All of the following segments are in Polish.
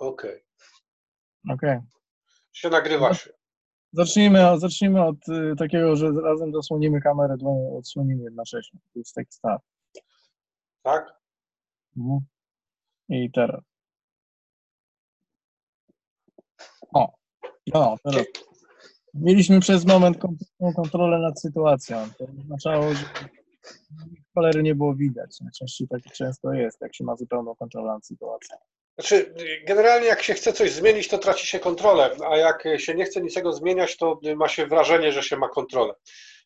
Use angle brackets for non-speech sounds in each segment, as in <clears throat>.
Okej. Okej. Się nagrywa się. Zacznijmy, zacznijmy od y, takiego, że razem zasłonimy kamerę, dłoń odsłonimy jednocześnie. To jest taki start. Tak? Mhm. I teraz. O, no, teraz. Mieliśmy przez moment kompletną kontrolę nad sytuacją. To oznaczało, że cholery nie było widać. Najczęściej tak często jest, jak się ma zupełną kontrolę nad sytuacją. Znaczy, generalnie jak się chce coś zmienić, to traci się kontrolę, a jak się nie chce niczego zmieniać, to ma się wrażenie, że się ma kontrolę.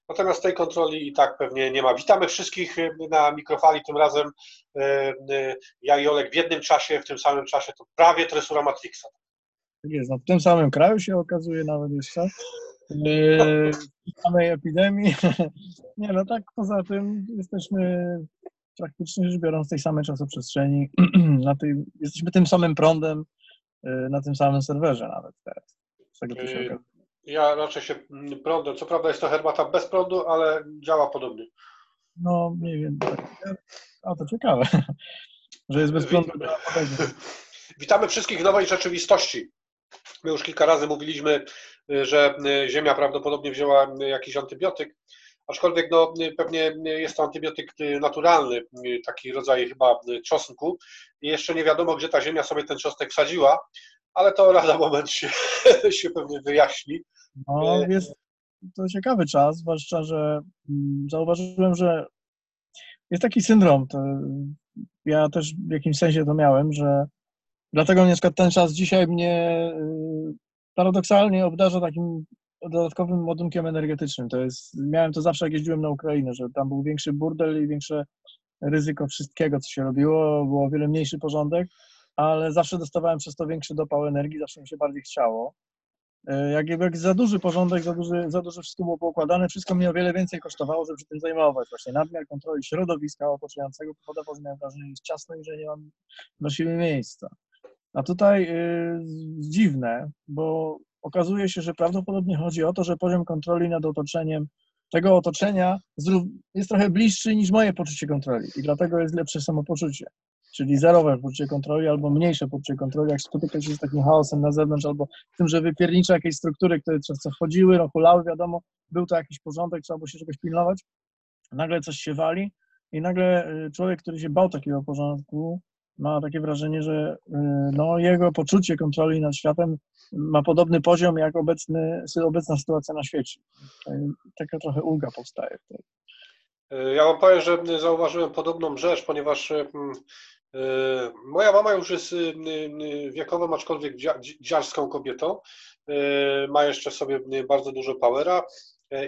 Natomiast tej kontroli i tak pewnie nie ma. Witamy wszystkich na mikrofali, tym razem e, e, ja i Olek w jednym czasie, w tym samym czasie, to prawie tresura Matrixa. Jest, no w tym samym kraju się okazuje nawet jeszcze. W samej epidemii. <laughs> Nie, no tak poza tym jesteśmy praktycznie rzecz biorąc tej samej czasoprzestrzeni, <clears throat> na tej, jesteśmy tym samym prądem yy, na tym samym serwerze nawet teraz. Z tego to się okazuje. Ja raczej się mm, prądem, co prawda jest to herbata bez prądu, ale działa podobnie. No nie wiem, tak. A to ciekawe, <laughs> że jest bez prądu. <laughs> Witamy wszystkich w nowej rzeczywistości. My już kilka razy mówiliśmy, y, że y, Ziemia prawdopodobnie wzięła y, jakiś antybiotyk, aczkolwiek no, pewnie jest to antybiotyk naturalny, taki rodzaj chyba czosnku. I jeszcze nie wiadomo, gdzie ta Ziemia sobie ten czosnek wsadziła, ale to lada <laughs> moment się, się pewnie wyjaśni. No, jest to ciekawy czas, zwłaszcza, że mm, zauważyłem, że jest taki syndrom. Ja też w jakimś sensie to miałem, że dlatego na przykład ten czas dzisiaj mnie y, paradoksalnie obdarza takim dodatkowym ładunkiem energetycznym. To jest, miałem to zawsze, jak jeździłem na Ukrainę, że tam był większy burdel i większe ryzyko wszystkiego, co się robiło, było o wiele mniejszy porządek, ale zawsze dostawałem przez to większy dopał energii, zawsze mi się bardziej chciało. E, Jak, jak za duży porządek, za duży, za dużo wszystko było poukładane, wszystko mi o wiele więcej kosztowało, żeby się tym zajmować. Właśnie nadmiar kontroli środowiska otaczającego powodował, że miałem wrażenie, że jest ciasno i że nie mam dla siebie miejsca. A tutaj y, dziwne, bo okazuje się, że prawdopodobnie chodzi o to, że poziom kontroli nad otoczeniem, tego otoczenia jest trochę bliższy niż moje poczucie kontroli i dlatego jest lepsze samopoczucie. Czyli zerowe poczucie kontroli albo mniejsze poczucie kontroli, jak spotyka się z takim chaosem na zewnątrz, albo tym, że wypiernicze jakieś struktury, które często wchodziły, no hulały, wiadomo, był to jakiś porządek, trzeba było się czegoś pilnować, nagle coś się wali i nagle y, człowiek, który się bał takiego porządku, ma takie wrażenie, że y, no, jego poczucie kontroli nad światem ma podobny poziom jak obecny, obecna sytuacja na świecie. Taka trochę ulga powstaje Ja wam powiem, że zauważyłem podobną rzecz, ponieważ y, y, moja mama już jest y, y, wiekową, aczkolwiek dzia- dzi- dziarską kobietą. Ma jeszcze sobie bardzo dużo powera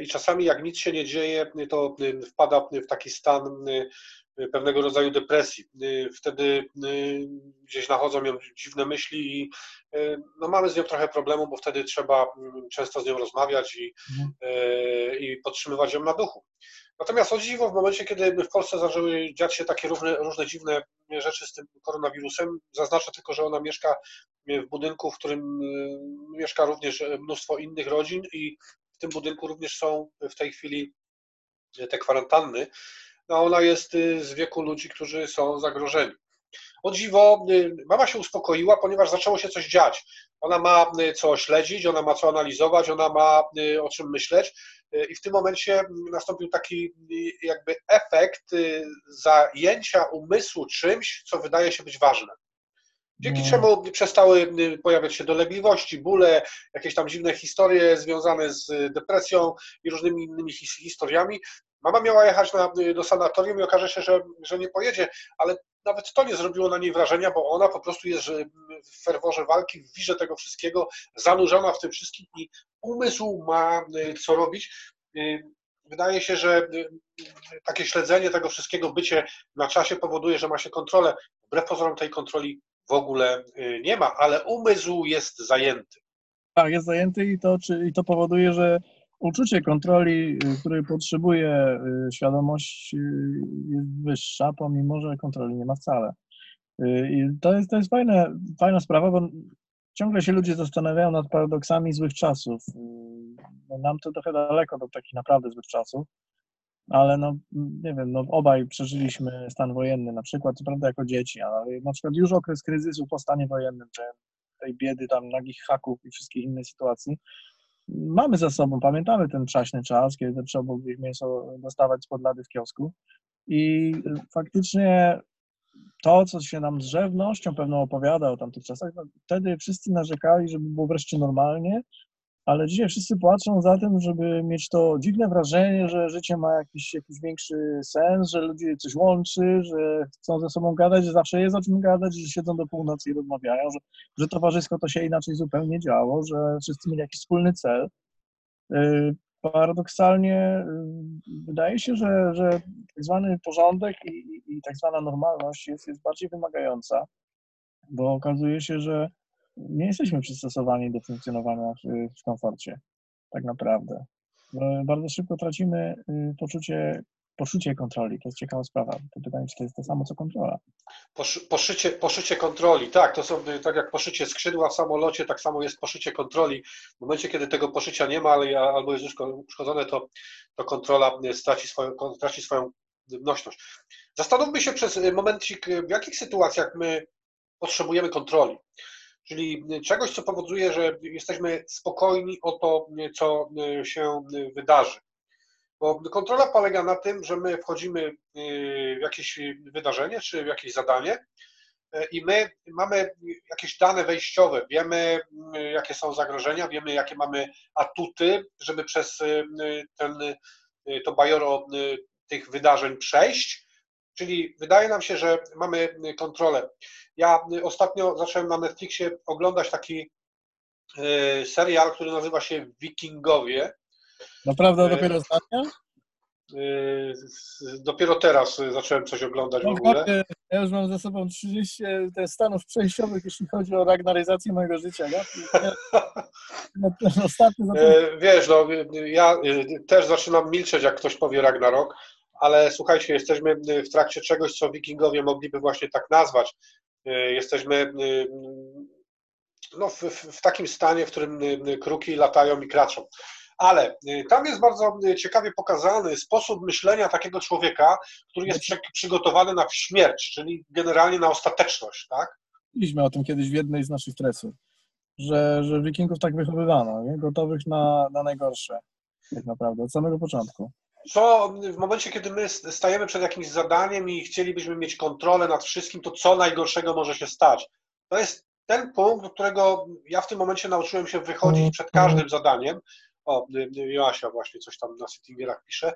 i czasami jak nic się nie dzieje, y, to y, wpada w taki stan y, y, pewnego rodzaju depresji. Y, Wtedy y, gdzieś nachodzą ją dziwne myśli i y, no mamy z nią trochę problemu, bo wtedy trzeba często z nią rozmawiać i, Mhm. y, i podtrzymywać ją na duchu. Natomiast o dziwo, w momencie, kiedy w Polsce zaczęły dziać się takie różne, różne dziwne rzeczy z tym koronawirusem, zaznaczę tylko, że ona mieszka w budynku, w którym y, mieszka również mnóstwo innych rodzin i w tym budynku również są w tej chwili te kwarantanny. No ona jest y, z wieku ludzi, którzy są zagrożeni. O dziwo, mama się uspokoiła, ponieważ zaczęło się coś dziać. Ona ma co śledzić, ona ma co analizować, ona ma o czym myśleć. I w tym momencie nastąpił taki jakby efekt zajęcia umysłu czymś, co wydaje się być ważne. Dzięki No. czemu przestały y, pojawiać się dolegliwości, bóle, jakieś tam dziwne historie związane z y, depresją i różnymi innymi his- historiami. Mama miała jechać na, y, do sanatorium i okaże się, że, że nie pojedzie, ale nawet to nie zrobiło na niej wrażenia, bo ona po prostu jest w ferworze walki, w wirze tego wszystkiego, zanurzona w tym wszystkim i umysł ma co robić. Wydaje się, że takie śledzenie tego wszystkiego, bycie na czasie powoduje, że ma się kontrolę. Wbrew pozorom tej kontroli w ogóle y, nie ma, ale umysł jest zajęty. Tak, jest zajęty i to, czy, i to powoduje, że uczucie kontroli, y, której potrzebuje y, świadomość, jest wyższa, pomimo że kontroli nie ma wcale. I to jest, to jest fajne, fajna sprawa, bo ciągle się ludzie zastanawiają nad paradoksami złych czasów. No, Nam to trochę daleko do takich naprawdę złych czasów, ale no, nie wiem, no obaj przeżyliśmy stan wojenny, na przykład, co prawda jako dzieci, ale na przykład już okres kryzysu po stanie wojennym, tej biedy, tam nagich haków i wszystkich innych sytuacji, mamy za sobą, pamiętamy ten przaśny czas, kiedy trzeba było gdzieś mięso dostawać spod lady w kiosku i faktycznie to, co się nam z żywnością pewną opowiada o tamtych czasach, no, wtedy wszyscy narzekali, żeby było wreszcie normalnie, ale dzisiaj wszyscy płaczą za tym, żeby mieć to dziwne wrażenie, że życie ma jakiś, jakiś większy sens, że ludzie coś łączy, że chcą ze sobą gadać, że zawsze jest o czym gadać, że siedzą do północy i rozmawiają, że, że towarzysko to się inaczej zupełnie działo, że wszyscy mieli jakiś wspólny cel. Y, paradoksalnie y, wydaje się, że, że tak zwany porządek i, i, i tak zwana normalność jest, jest bardziej wymagająca, bo okazuje się, że nie jesteśmy przystosowani do funkcjonowania w, w komforcie, tak naprawdę. Bardzo szybko tracimy y, poczucie, poczucie kontroli. To jest ciekawa sprawa. To pytanie, czy to jest to samo, co kontrola. Poszycie, poszycie kontroli, tak, to są y, tak jak poszycie skrzydła w samolocie, tak samo jest poszycie kontroli. W momencie, kiedy tego poszycia nie ma, ale albo jest już uszkodzone, to, to kontrola y, straci swoją, traci swoją nośność. Zastanówmy się przez momencik, w jakich sytuacjach my potrzebujemy kontroli czyli czegoś, co powoduje, że jesteśmy spokojni o to, co się wydarzy. Bo kontrola polega na tym, że my wchodzimy w jakieś wydarzenie czy w jakieś zadanie i my mamy jakieś dane wejściowe, wiemy, jakie są zagrożenia, wiemy, jakie mamy atuty, żeby przez ten, to bajoro tych wydarzeń przejść. Czyli wydaje nam się, że mamy kontrolę. Ja ostatnio zacząłem na Netflixie oglądać taki e, serial, który nazywa się Wikingowie. Naprawdę e, dopiero ostatnio? E, dopiero teraz zacząłem coś oglądać w ogóle. Ja już mam za sobą 30 stanów przejściowych, jeśli chodzi o ragnaryzację mojego życia. Ostatni Wiesz, no, ja też zaczynam milczeć, jak ktoś powie Ragnarok, ale słuchajcie, jesteśmy w trakcie czegoś, co wikingowie mogliby właśnie tak nazwać. Y, jesteśmy y, no, w, w takim stanie, w którym y, kruki latają i kraczą. Ale tam jest bardzo ciekawie pokazany sposób myślenia takiego człowieka, który jest przygotowany na śmierć, czyli generalnie na ostateczność, tak? Mówiliśmy o tym kiedyś w jednej z naszych tresów, że, że wikingów tak wychowywano, nie? gotowych na, na najgorsze, tak naprawdę, od samego początku co w momencie, kiedy my stajemy przed jakimś zadaniem i chcielibyśmy mieć kontrolę nad wszystkim, to co najgorszego może się stać? To jest ten punkt, do którego ja w tym momencie nauczyłem się wychodzić przed każdym zadaniem. O, Joasia właśnie coś tam na Sittingerach pisze,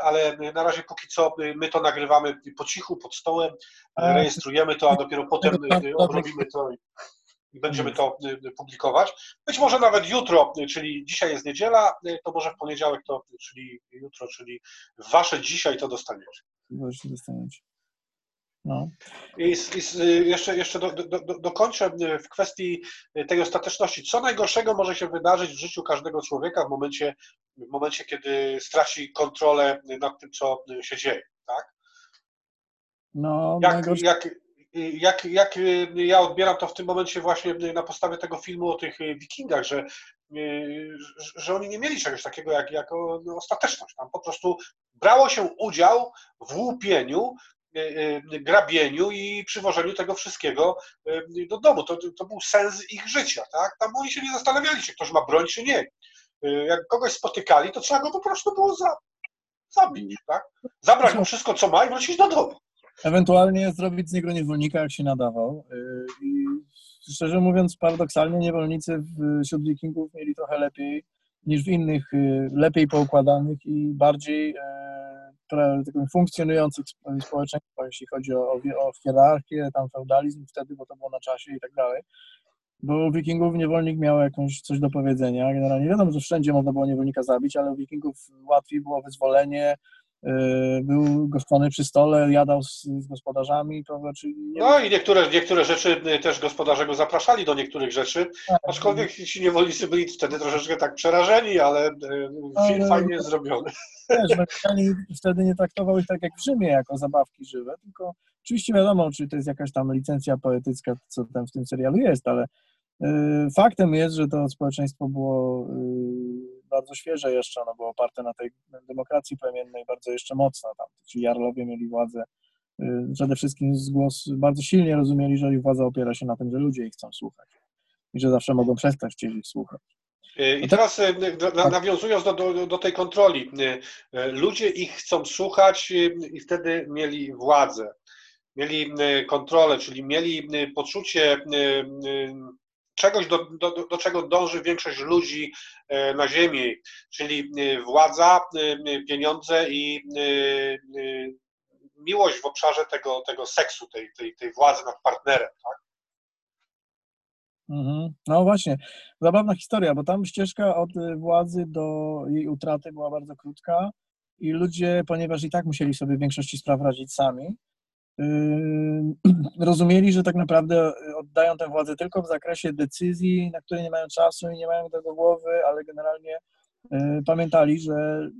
ale na razie póki co my to nagrywamy po cichu, pod stołem, rejestrujemy to, a dopiero potem obrobimy to i będziemy mm. to y, y, publikować. Być może nawet jutro, y, czyli dzisiaj jest niedziela, to może w poniedziałek to, czyli jutro, czyli wasze dzisiaj to dostaniecie. Właśnie dostaniecie. No. I, i jeszcze, jeszcze do, do, do, dokończę w kwestii tej ostateczności. Co najgorszego może się wydarzyć w życiu każdego człowieka w momencie, w momencie kiedy straci kontrolę nad tym, co się dzieje, tak? No, jak, najgorsze... jak, jak, jak y, ja odbieram to w tym momencie właśnie na podstawie tego filmu o tych y, wikingach, że, y, że oni nie mieli czegoś takiego jak, jak no, ostateczność. Tam po prostu brało się udział w łupieniu, grabieniu i przywożeniu tego wszystkiego do domu. To, to był sens ich życia. Tak? Tam oni się nie zastanawiali, czy ktoś ma broń, czy nie. Jak kogoś spotykali, to trzeba go po prostu było za, zabić. Tak? Zabrać mu wszystko, co ma i wrócić do domu. Ewentualnie zrobić z niego niewolnika, jak się nadawał. Y, I szczerze mówiąc, paradoksalnie niewolnicy wśród wikingów mieli trochę lepiej niż w innych, y, lepiej poukładanych i bardziej e, funkcjonujących społeczeństwach, jeśli chodzi o, o hierarchię, tam feudalizm wtedy, bo to było na czasie i tak dalej. Bo u wikingów niewolnik miał jakąś coś do powiedzenia. Generalnie wiadomo, że wszędzie można było niewolnika zabić, ale u wikingów łatwiej było wyzwolenie, był goszczony przy stole, jadał z, z gospodarzami, to znaczy... No i niektóre, niektóre rzeczy y, też gospodarze go zapraszali do niektórych rzeczy, tak. aczkolwiek ci niewolnicy byli wtedy troszeczkę tak przerażeni, ale y, film fajnie jest zrobiony. Wiesz, Amerykanie wtedy nie traktował ich tak jak w Rzymie, jako zabawki żywe, tylko oczywiście wiadomo, czy to jest jakaś tam licencja poetycka, co tam w tym serialu jest, ale faktem jest, że to społeczeństwo było bardzo świeże jeszcze, ono było oparte na tej demokracji plemiennej bardzo jeszcze mocno. Tam ci jarlowie mieli władzę, y, przede wszystkim z głos bardzo silnie rozumieli, że ich władza opiera się na tym, że ludzie ich chcą słuchać. i że zawsze mogą przestać chcieć ich słuchać. E, I teraz tak. nawiązując do, do, do, tej kontroli, ludzie ich chcą słuchać i wtedy mieli władzę, mieli kontrolę, czyli mieli poczucie czegoś, do, do, do czego dąży większość ludzi e, na Ziemi, czyli e, władza, e, pieniądze i miłość w obszarze tego, tego seksu, tej, tej, tej władzy nad partnerem. Tak? Mhm. No właśnie, zabawna historia, bo tam ścieżka od władzy do jej utraty była bardzo krótka i ludzie, ponieważ i tak musieli sobie w większości spraw radzić sami, <clears throat> rozumieli, że tak naprawdę oddają tę władzę tylko w zakresie decyzji, na które nie mają czasu i nie mają tego głowy, ale generalnie y, pamiętali, że,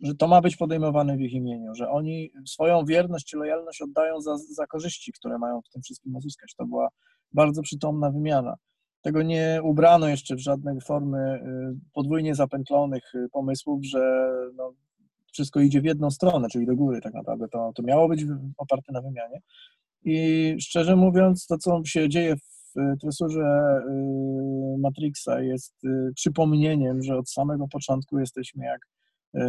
że to ma być podejmowane w ich imieniu, że oni swoją wierność lojalność oddają za, za korzyści, które mają w tym wszystkim uzyskać. To była bardzo przytomna wymiana. Tego nie ubrano jeszcze w żadne formy y, podwójnie zapętlonych y, pomysłów, że no, wszystko idzie w jedną stronę, czyli do góry tak naprawdę. To, to miało być oparte na wymianie. I szczerze mówiąc, to co się dzieje w tresurze y, Matrixa jest y, przypomnieniem, że od samego początku jesteśmy jak y,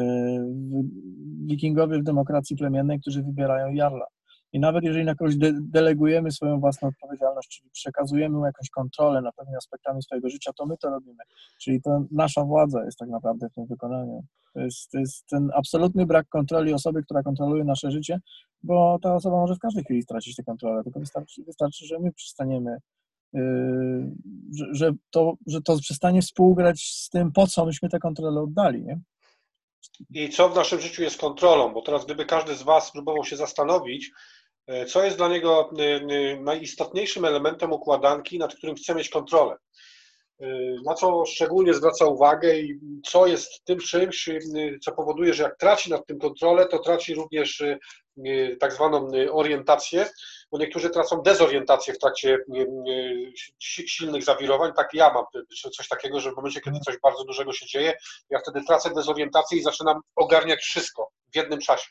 wikingowie w demokracji plemiennej, którzy wybierają Jarla. I nawet jeżeli na kogoś de delegujemy swoją własną odpowiedzialność, czyli przekazujemy mu jakąś kontrolę nad pewnymi aspektami swojego życia, to my to robimy. Czyli to nasza władza jest tak naprawdę w tym wykonaniu. To jest, to jest ten absolutny brak kontroli osoby, która kontroluje nasze życie, bo ta osoba może w każdej chwili stracić tę kontrolę, tylko wystarczy, wystarczy że my przestaniemy, yy, że, że, to, że to przestanie współgrać z tym, po co myśmy tę kontrolę oddali, nie? I co w naszym życiu jest kontrolą, bo teraz gdyby każdy z Was próbował się zastanowić, co jest dla niego e, e, najistotniejszym elementem układanki, nad którym chce mieć kontrolę. Na co szczególnie zwraca uwagę i co jest tym czymś, co powoduje, że jak traci nad tym kontrolę, to traci również tak zwaną orientację, bo niektórzy tracą dezorientację w trakcie silnych zawirowań. Tak ja mam coś takiego, że w momencie, kiedy coś bardzo dużego się dzieje, ja wtedy tracę dezorientację i zaczynam ogarniać wszystko w jednym czasie.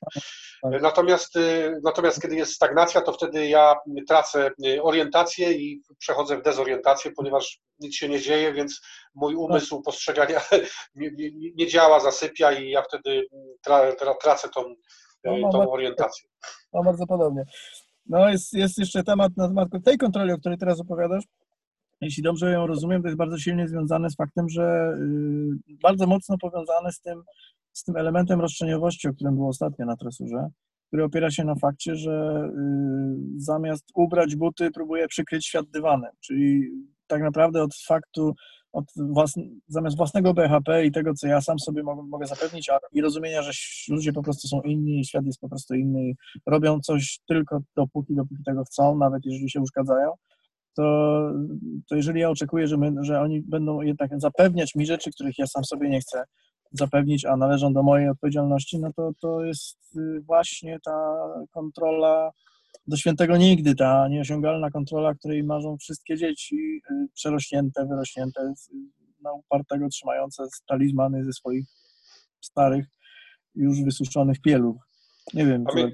Tak. Natomiast, y, natomiast kiedy jest stagnacja, to wtedy ja tracę y, orientację i przechodzę w dezorientację, ponieważ nic się nie dzieje, więc mój umysł postrzegania <laughs> nie, nie, nie działa, zasypia i ja wtedy tra, tra, tracę tą, no, y, tą orientację. No bardzo podobnie. No jest, jest jeszcze temat na temat tej kontroli, o której teraz opowiadasz. Jeśli dobrze ją rozumiem, to jest bardzo silnie związane z faktem, że bardzo mocno powiązane z tym, z tym elementem roszczeniowości, o którym było ostatnio na tresurze, który opiera się na fakcie, że y, zamiast ubrać buty, próbuje przykryć świat dywanem, czyli tak naprawdę od faktu, od zamiast własnego BHP i tego, co ja sam sobie mogę, mogę zapewnić, a, i rozumienia, że ludzie po prostu są inni, świat jest po prostu inny i robią coś tylko dopóki, dopóki tego chcą, nawet jeżeli się uszkadzają, to, to jeżeli ja oczekuję, że, my, że oni będą jednak zapewniać mi rzeczy, których ja sam sobie nie chcę, zapewnić, a należą do mojej odpowiedzialności, no to to jest y, właśnie ta kontrola do świętego nigdy, ta nieosiągalna kontrola, której marzą wszystkie dzieci y, przerośnięte, wyrośnięte, na upartego trzymające talizmany ze swoich starych, już wysuszonych pieluch. Nie wiem. Pamię...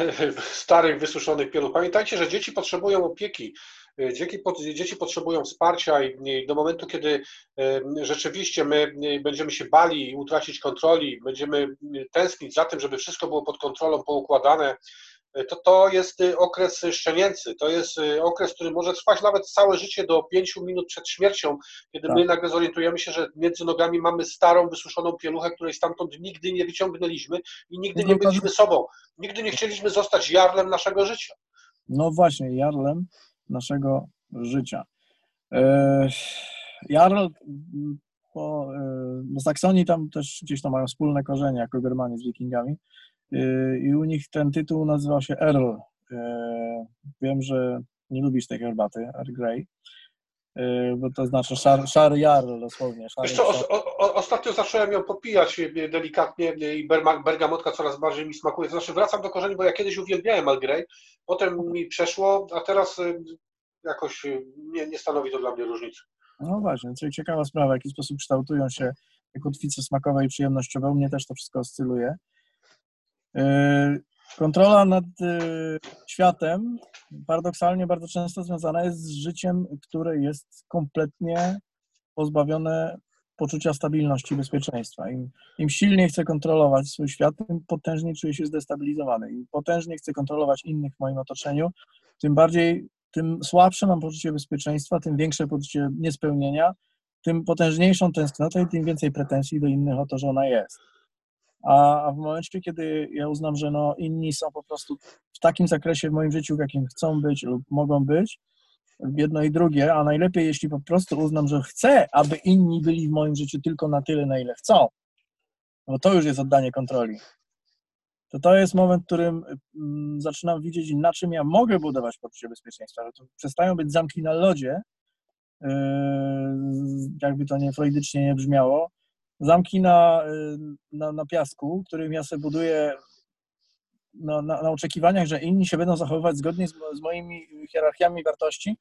<laughs> Starych, wysuszonych pieluch. Pamiętajcie, że dzieci potrzebują opieki. E, dzieci, dzieci potrzebują wsparcia i do momentu, kiedy rzeczywiście my będziemy się bali utracić kontroli, będziemy tęsknić za tym, żeby wszystko było pod kontrolą, poukładane, to to jest okres szczenięcy. To jest okres, który może trwać nawet całe życie do pięciu minut przed śmiercią, kiedy tak. my nagle zorientujemy się, że między nogami mamy starą, wysuszoną pieluchę, której stamtąd nigdy nie wyciągnęliśmy i nigdy nie byliśmy sobą. Nigdy nie chcieliśmy zostać jarlem naszego życia. No właśnie, jarlem naszego życia. E, Jarl po, no Saksonii tam też gdzieś tam mają wspólne korzenie jako Germanii z Wikingami e, i u nich ten tytuł nazywa się Earl. Wiem, że nie lubisz tej herbaty, Earl Grey, bo to znaczy szar, szary jarl dosłownie. Szary, Wiesz co, o, o, ostatnio zacząłem ją popijać delikatnie i bergamotka coraz bardziej mi smakuje. To znaczy wracam do korzeni, bo ja kiedyś uwielbiałem Earl Grey, potem mi przeszło, a teraz jakoś nie, nie stanowi to dla mnie różnicy. No właśnie, czyli ciekawa sprawa, w jaki sposób kształtują się kotwice smakowe i przyjemnościowe. U mnie też to wszystko oscyluje. Kontrola nad y, światem paradoksalnie bardzo często związana jest z życiem, które jest kompletnie pozbawione poczucia stabilności i bezpieczeństwa. Im, Im silniej chcę kontrolować swój świat, tym potężniej czuję się zdestabilizowany. Im potężniej chcę kontrolować innych w moim otoczeniu, tym bardziej, tym słabsze mam poczucie bezpieczeństwa, tym większe poczucie niespełnienia, tym potężniejszą tęsknotę i tym więcej pretensji do innych o to, że ona jest. A, w momencie, kiedy ja uznam, że no, inni są po prostu w takim zakresie w moim życiu, w jakim chcą być lub mogą być, jedno i drugie, a najlepiej, jeśli po prostu uznam, że chcę, aby inni byli w moim życiu tylko na tyle, na ile chcą, bo to już jest oddanie kontroli. To to jest moment, w którym mm, zaczynam widzieć, na czym ja mogę budować poczucie bezpieczeństwa, że to przestają być zamki na lodzie, yy, jakby to nie freudycznie nie brzmiało, zamki na, yy, na, na piasku, którym ja sobie buduję na, na, na, oczekiwaniach, że inni się będą zachowywać zgodnie z, z moimi hierarchiami wartości,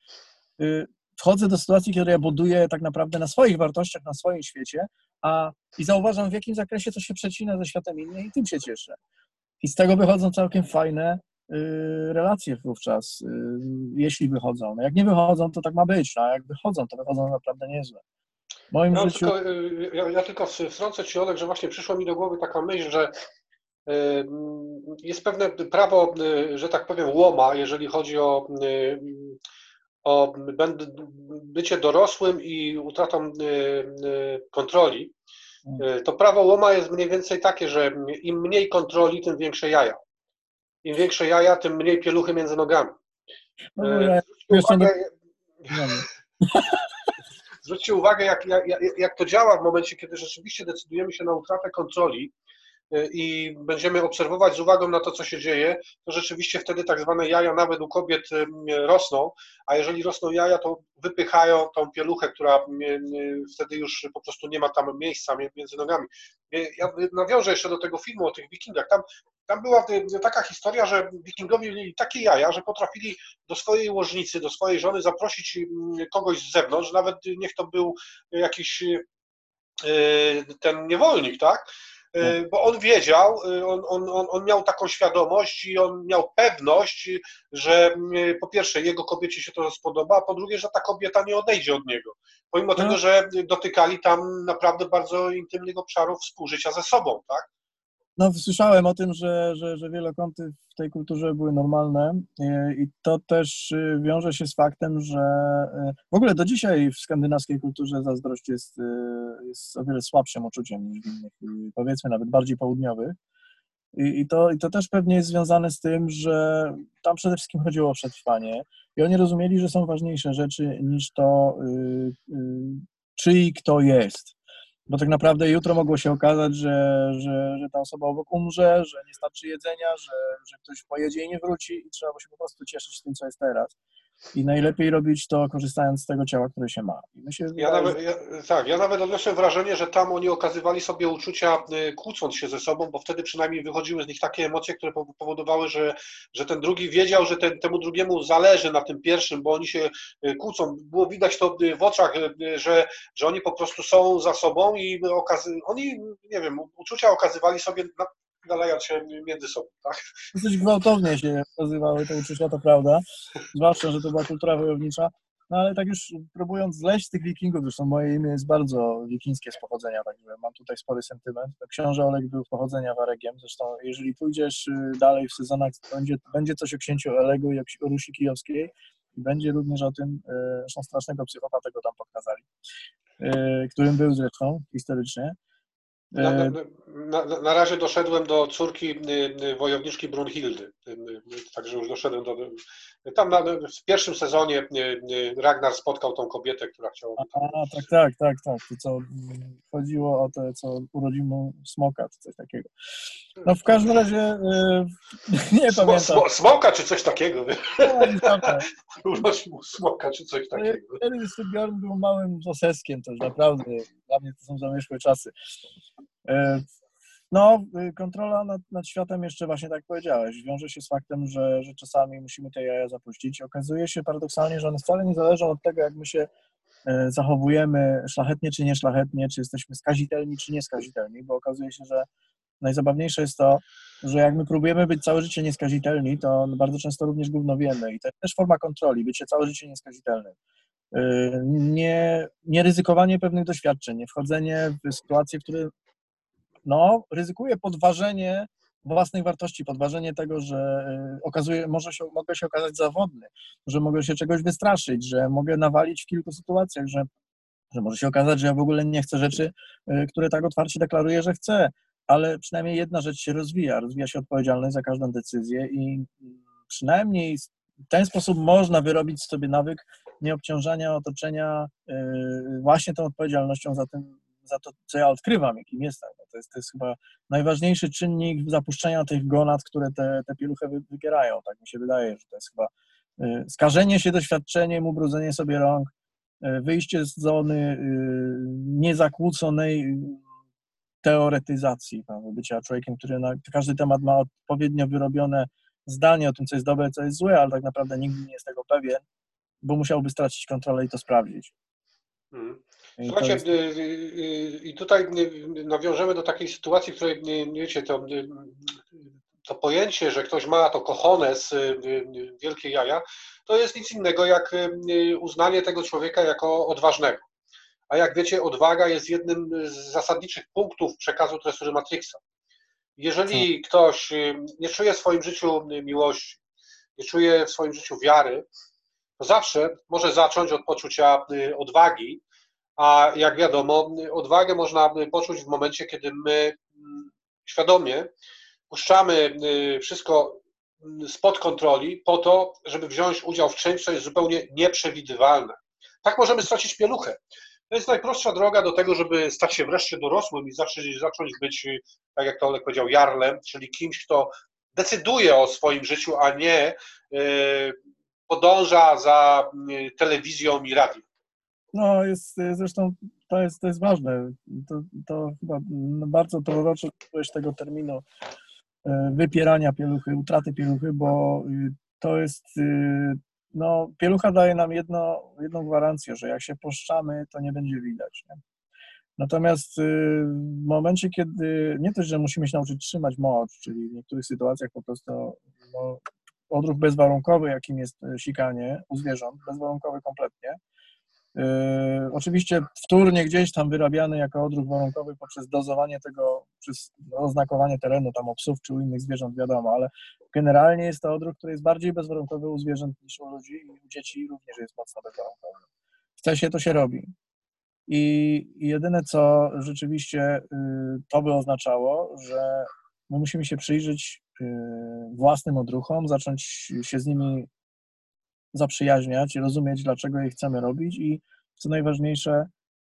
yy, wchodzę do sytuacji, kiedy ja buduję tak naprawdę na swoich wartościach, na swoim świecie, a i zauważam, w jakim zakresie to się przecina ze światem innym i tym się cieszę. I z tego wychodzą całkiem fajne yy, relacje wówczas, jeśli wychodzą. No jak nie wychodzą, to tak ma być, no, a jak wychodzą, to wychodzą naprawdę niezłe. Moim ja, życiu... tylko, yy, ja, ja tylko wtrącę Ci, Olek, że właśnie przyszła mi do głowy taka myśl, że jest pewne prawo, że tak powiem, łoma, jeżeli chodzi o, o bycie dorosłym i utratą kontroli. To prawo łoma jest mniej więcej takie, że im mniej kontroli, tym większe jaja. Im większe jaja, tym mniej pieluchy między nogami. No, Zwróćcie uwagę, <laughs> Zwróćcie uwagę jak, jak, jak to działa w momencie, kiedy rzeczywiście decydujemy się na utratę kontroli i będziemy obserwować z uwagą na to, co się dzieje, to rzeczywiście wtedy tak zwane jaja nawet u kobiet rosną, a jeżeli rosną jaja, to wypychają tą pieluchę, która wtedy już po prostu nie ma tam miejsca między nogami. Ja nawiążę jeszcze do tego filmu o tych wikingach. Tam, tam była taka historia, że wikingowie mieli takie jaja, że potrafili do swojej łożnicy, do swojej żony zaprosić kogoś z zewnątrz, nawet niech to był jakiś y, ten niewolnik, tak? Y, bo on wiedział, y, on, on, on, miał taką świadomość i on miał pewność, że y, po pierwsze jego kobiecie się to spodoba, a po drugie, że ta kobieta nie odejdzie od niego. Pomimo tego, no. że dotykali tam naprawdę bardzo intymnych obszarów współżycia ze sobą, tak? No, słyszałem o tym, że, że, że wielokąty w tej kulturze były normalne e, i to też e, wiąże się z faktem, że e, w ogóle do dzisiaj w skandynawskiej kulturze zazdrość jest, jest o wiele słabszym uczuciem niż w innych, powiedzmy nawet bardziej południowych. I, i, to, I to też pewnie jest związane z tym, że tam przede wszystkim chodziło o przetrwanie i oni rozumieli, że są ważniejsze rzeczy niż to, yy, yy, czyj kto jest bo tak naprawdę jutro mogło się okazać, że, że, że ta osoba obok umrze, że nie starczy jedzenia, że, że ktoś pojedzie i nie wróci i trzeba się po prostu cieszyć tym, co jest teraz. I najlepiej robić to korzystając z tego ciała, które się ma. Się ja nawet, ja, tak, ja nawet odniosłem wrażenie, że tam oni okazywali sobie uczucia y, kłócąc się ze sobą, bo wtedy przynajmniej wychodziły z nich takie emocje, które powodowały, że, że ten drugi wiedział, że ten, temu drugiemu zależy na tym pierwszym, bo oni się y, kłócą. Było widać to y, w oczach, że, że oni po prostu są za sobą i okazy, oni, nie wiem, uczucia okazywali sobie nalejać się między sobą, tak? Dosyć gwałtownie się okazywały te uczucia, to prawda, zwłaszcza, że to była kultura wojownicza, no ale tak już próbując zleść tych wikingów, zresztą moje imię jest bardzo wikińskie z pochodzenia, także mam tutaj spory sentyment. Książę Olek był pochodzenia Waregiem, zresztą jeżeli pójdziesz y, dalej w sezonach, będzie, będzie coś o księciu Olegu i o Rusi Kijowskiej i będzie również o tym, y, zresztą strasznego psychopata go tam pokazali, y, którym był zresztą historycznie. Na, na, na, na, razie doszedłem do córki y, y, wojowniczki Brunhildy, y, także już doszedłem do... Tam w pierwszym sezonie Ragnar spotkał tą kobietę, która chciała... A, tak, tak, tak, tak. To co chodziło o to, co urodził mu smoka, czy coś takiego. No w każdym razie <laughs> nie Smo, pamiętam. Smoka czy coś takiego? <laughs> Urodził mu smoka czy coś takiego. Wtedy Bjorn był małym zaseskiem też, naprawdę. Dla mnie to są zamierzchłe czasy. E, no, y, kontrola nad, nad, światem jeszcze właśnie tak powiedziałeś, wiąże się z faktem, że, że czasami musimy te jaja zapuścić. Okazuje się paradoksalnie, że one wcale nie zależą od tego, jak my się e, zachowujemy szlachetnie czy nieszlachetnie, czy jesteśmy skazitelni czy nieskazitelni, bo okazuje się, że najzabawniejsze jest to, że jak my próbujemy być całe życie nieskazitelni, to bardzo często również gówno wiemy i to jest też forma kontroli, bycie całe życie nieskazitelnym. Y, nie, nie ryzykowanie pewnych doświadczeń, nie wchodzenie w sytuacje, które no, ryzykuje podważenie własnej wartości, podważenie tego, że y, okazuje, może się, mogę się okazać zawodny, że mogę się czegoś wystraszyć, że mogę nawalić w kilku sytuacjach, że, że może się okazać, że ja w ogóle nie chcę rzeczy, y, które tak otwarcie deklaruję, że chcę, ale przynajmniej jedna rzecz się rozwija, rozwija się odpowiedzialność za każdą decyzję i przynajmniej w ten sposób można wyrobić sobie nawyk nieobciążania otoczenia y, właśnie tą odpowiedzialnością za, tym, za to, co ja odkrywam, jakim jestem. No to, jest, to jest chyba najważniejszy czynnik zapuszczenia tych gonad, które te, te pieluchy wybierają. Tak mi się wydaje, że to jest chyba y, skażenie się doświadczeniem, ubrudzenie sobie rąk, y, wyjście z zony niezakłóconej teoretyzacji, prawda, bycia człowiekiem, który na każdy temat ma odpowiednio wyrobione zdanie o tym, co jest dobre, co jest złe, ale tak naprawdę nigdy nie jest tego pewien, bo musiałby stracić kontrolę i to sprawdzić. Hmm. Słuchajcie, jest... Y, y, y, i tutaj nawiążemy do takiej sytuacji, w której, nie wiecie, to, to pojęcie, że ktoś ma to kochones, wielkie jaja, to jest nic innego jak uznanie tego człowieka jako odważnego. A jak wiecie, odwaga jest jednym z zasadniczych punktów przekazu tresury Matrixa. Jeżeli ktoś nie czuje w swoim życiu miłości, nie czuje w swoim życiu wiary, to zawsze może zacząć od poczucia odwagi, a jak wiadomo, odwagę można poczuć w momencie, kiedy my świadomie puszczamy wszystko spod kontroli po to, żeby wziąć udział w czymś, co jest zupełnie nieprzewidywalne. Tak możemy stracić pieluchę. To jest najprostsza droga do tego, żeby stać się wreszcie dorosłym i zacząć, zacząć być, tak jak to Olek powiedział, jarlem, czyli kimś, kto decyduje o swoim życiu, a nie e, podąża za telewizją i radiem. No, jest, zresztą to jest, to jest ważne. To, to chyba bardzo proroczy tego terminu e, wypierania pieluchy, utraty pieluchy, bo to jest no, pielucha daje nam jedno, jedną gwarancję, że jak się poszczamy, to nie będzie widać. Nie? Natomiast y, w momencie, kiedy nie też, że musimy się nauczyć trzymać mocz, czyli w niektórych sytuacjach po prostu no, odruch bezwarunkowy, jakim jest y, sikanie u zwierząt, bezwarunkowy kompletnie, oczywiście wtórnie gdzieś tam wyrabiany jako odruch warunkowy poprzez dozowanie tego, przez oznakowanie terenu tam psów czy u innych zwierząt, wiadomo, ale generalnie jest to odruch, który jest bardziej bezwarunkowy u zwierząt niż u ludzi i u dzieci również jest mocno bezwarunkowy. Chce się, to się robi. I jedyne, co rzeczywiście yy, to by oznaczało, że my musimy się przyjrzeć yy, własnym odruchom, zacząć się z nimi zaprzyjaźniać, rozumieć, dlaczego je chcemy robić i co najważniejsze,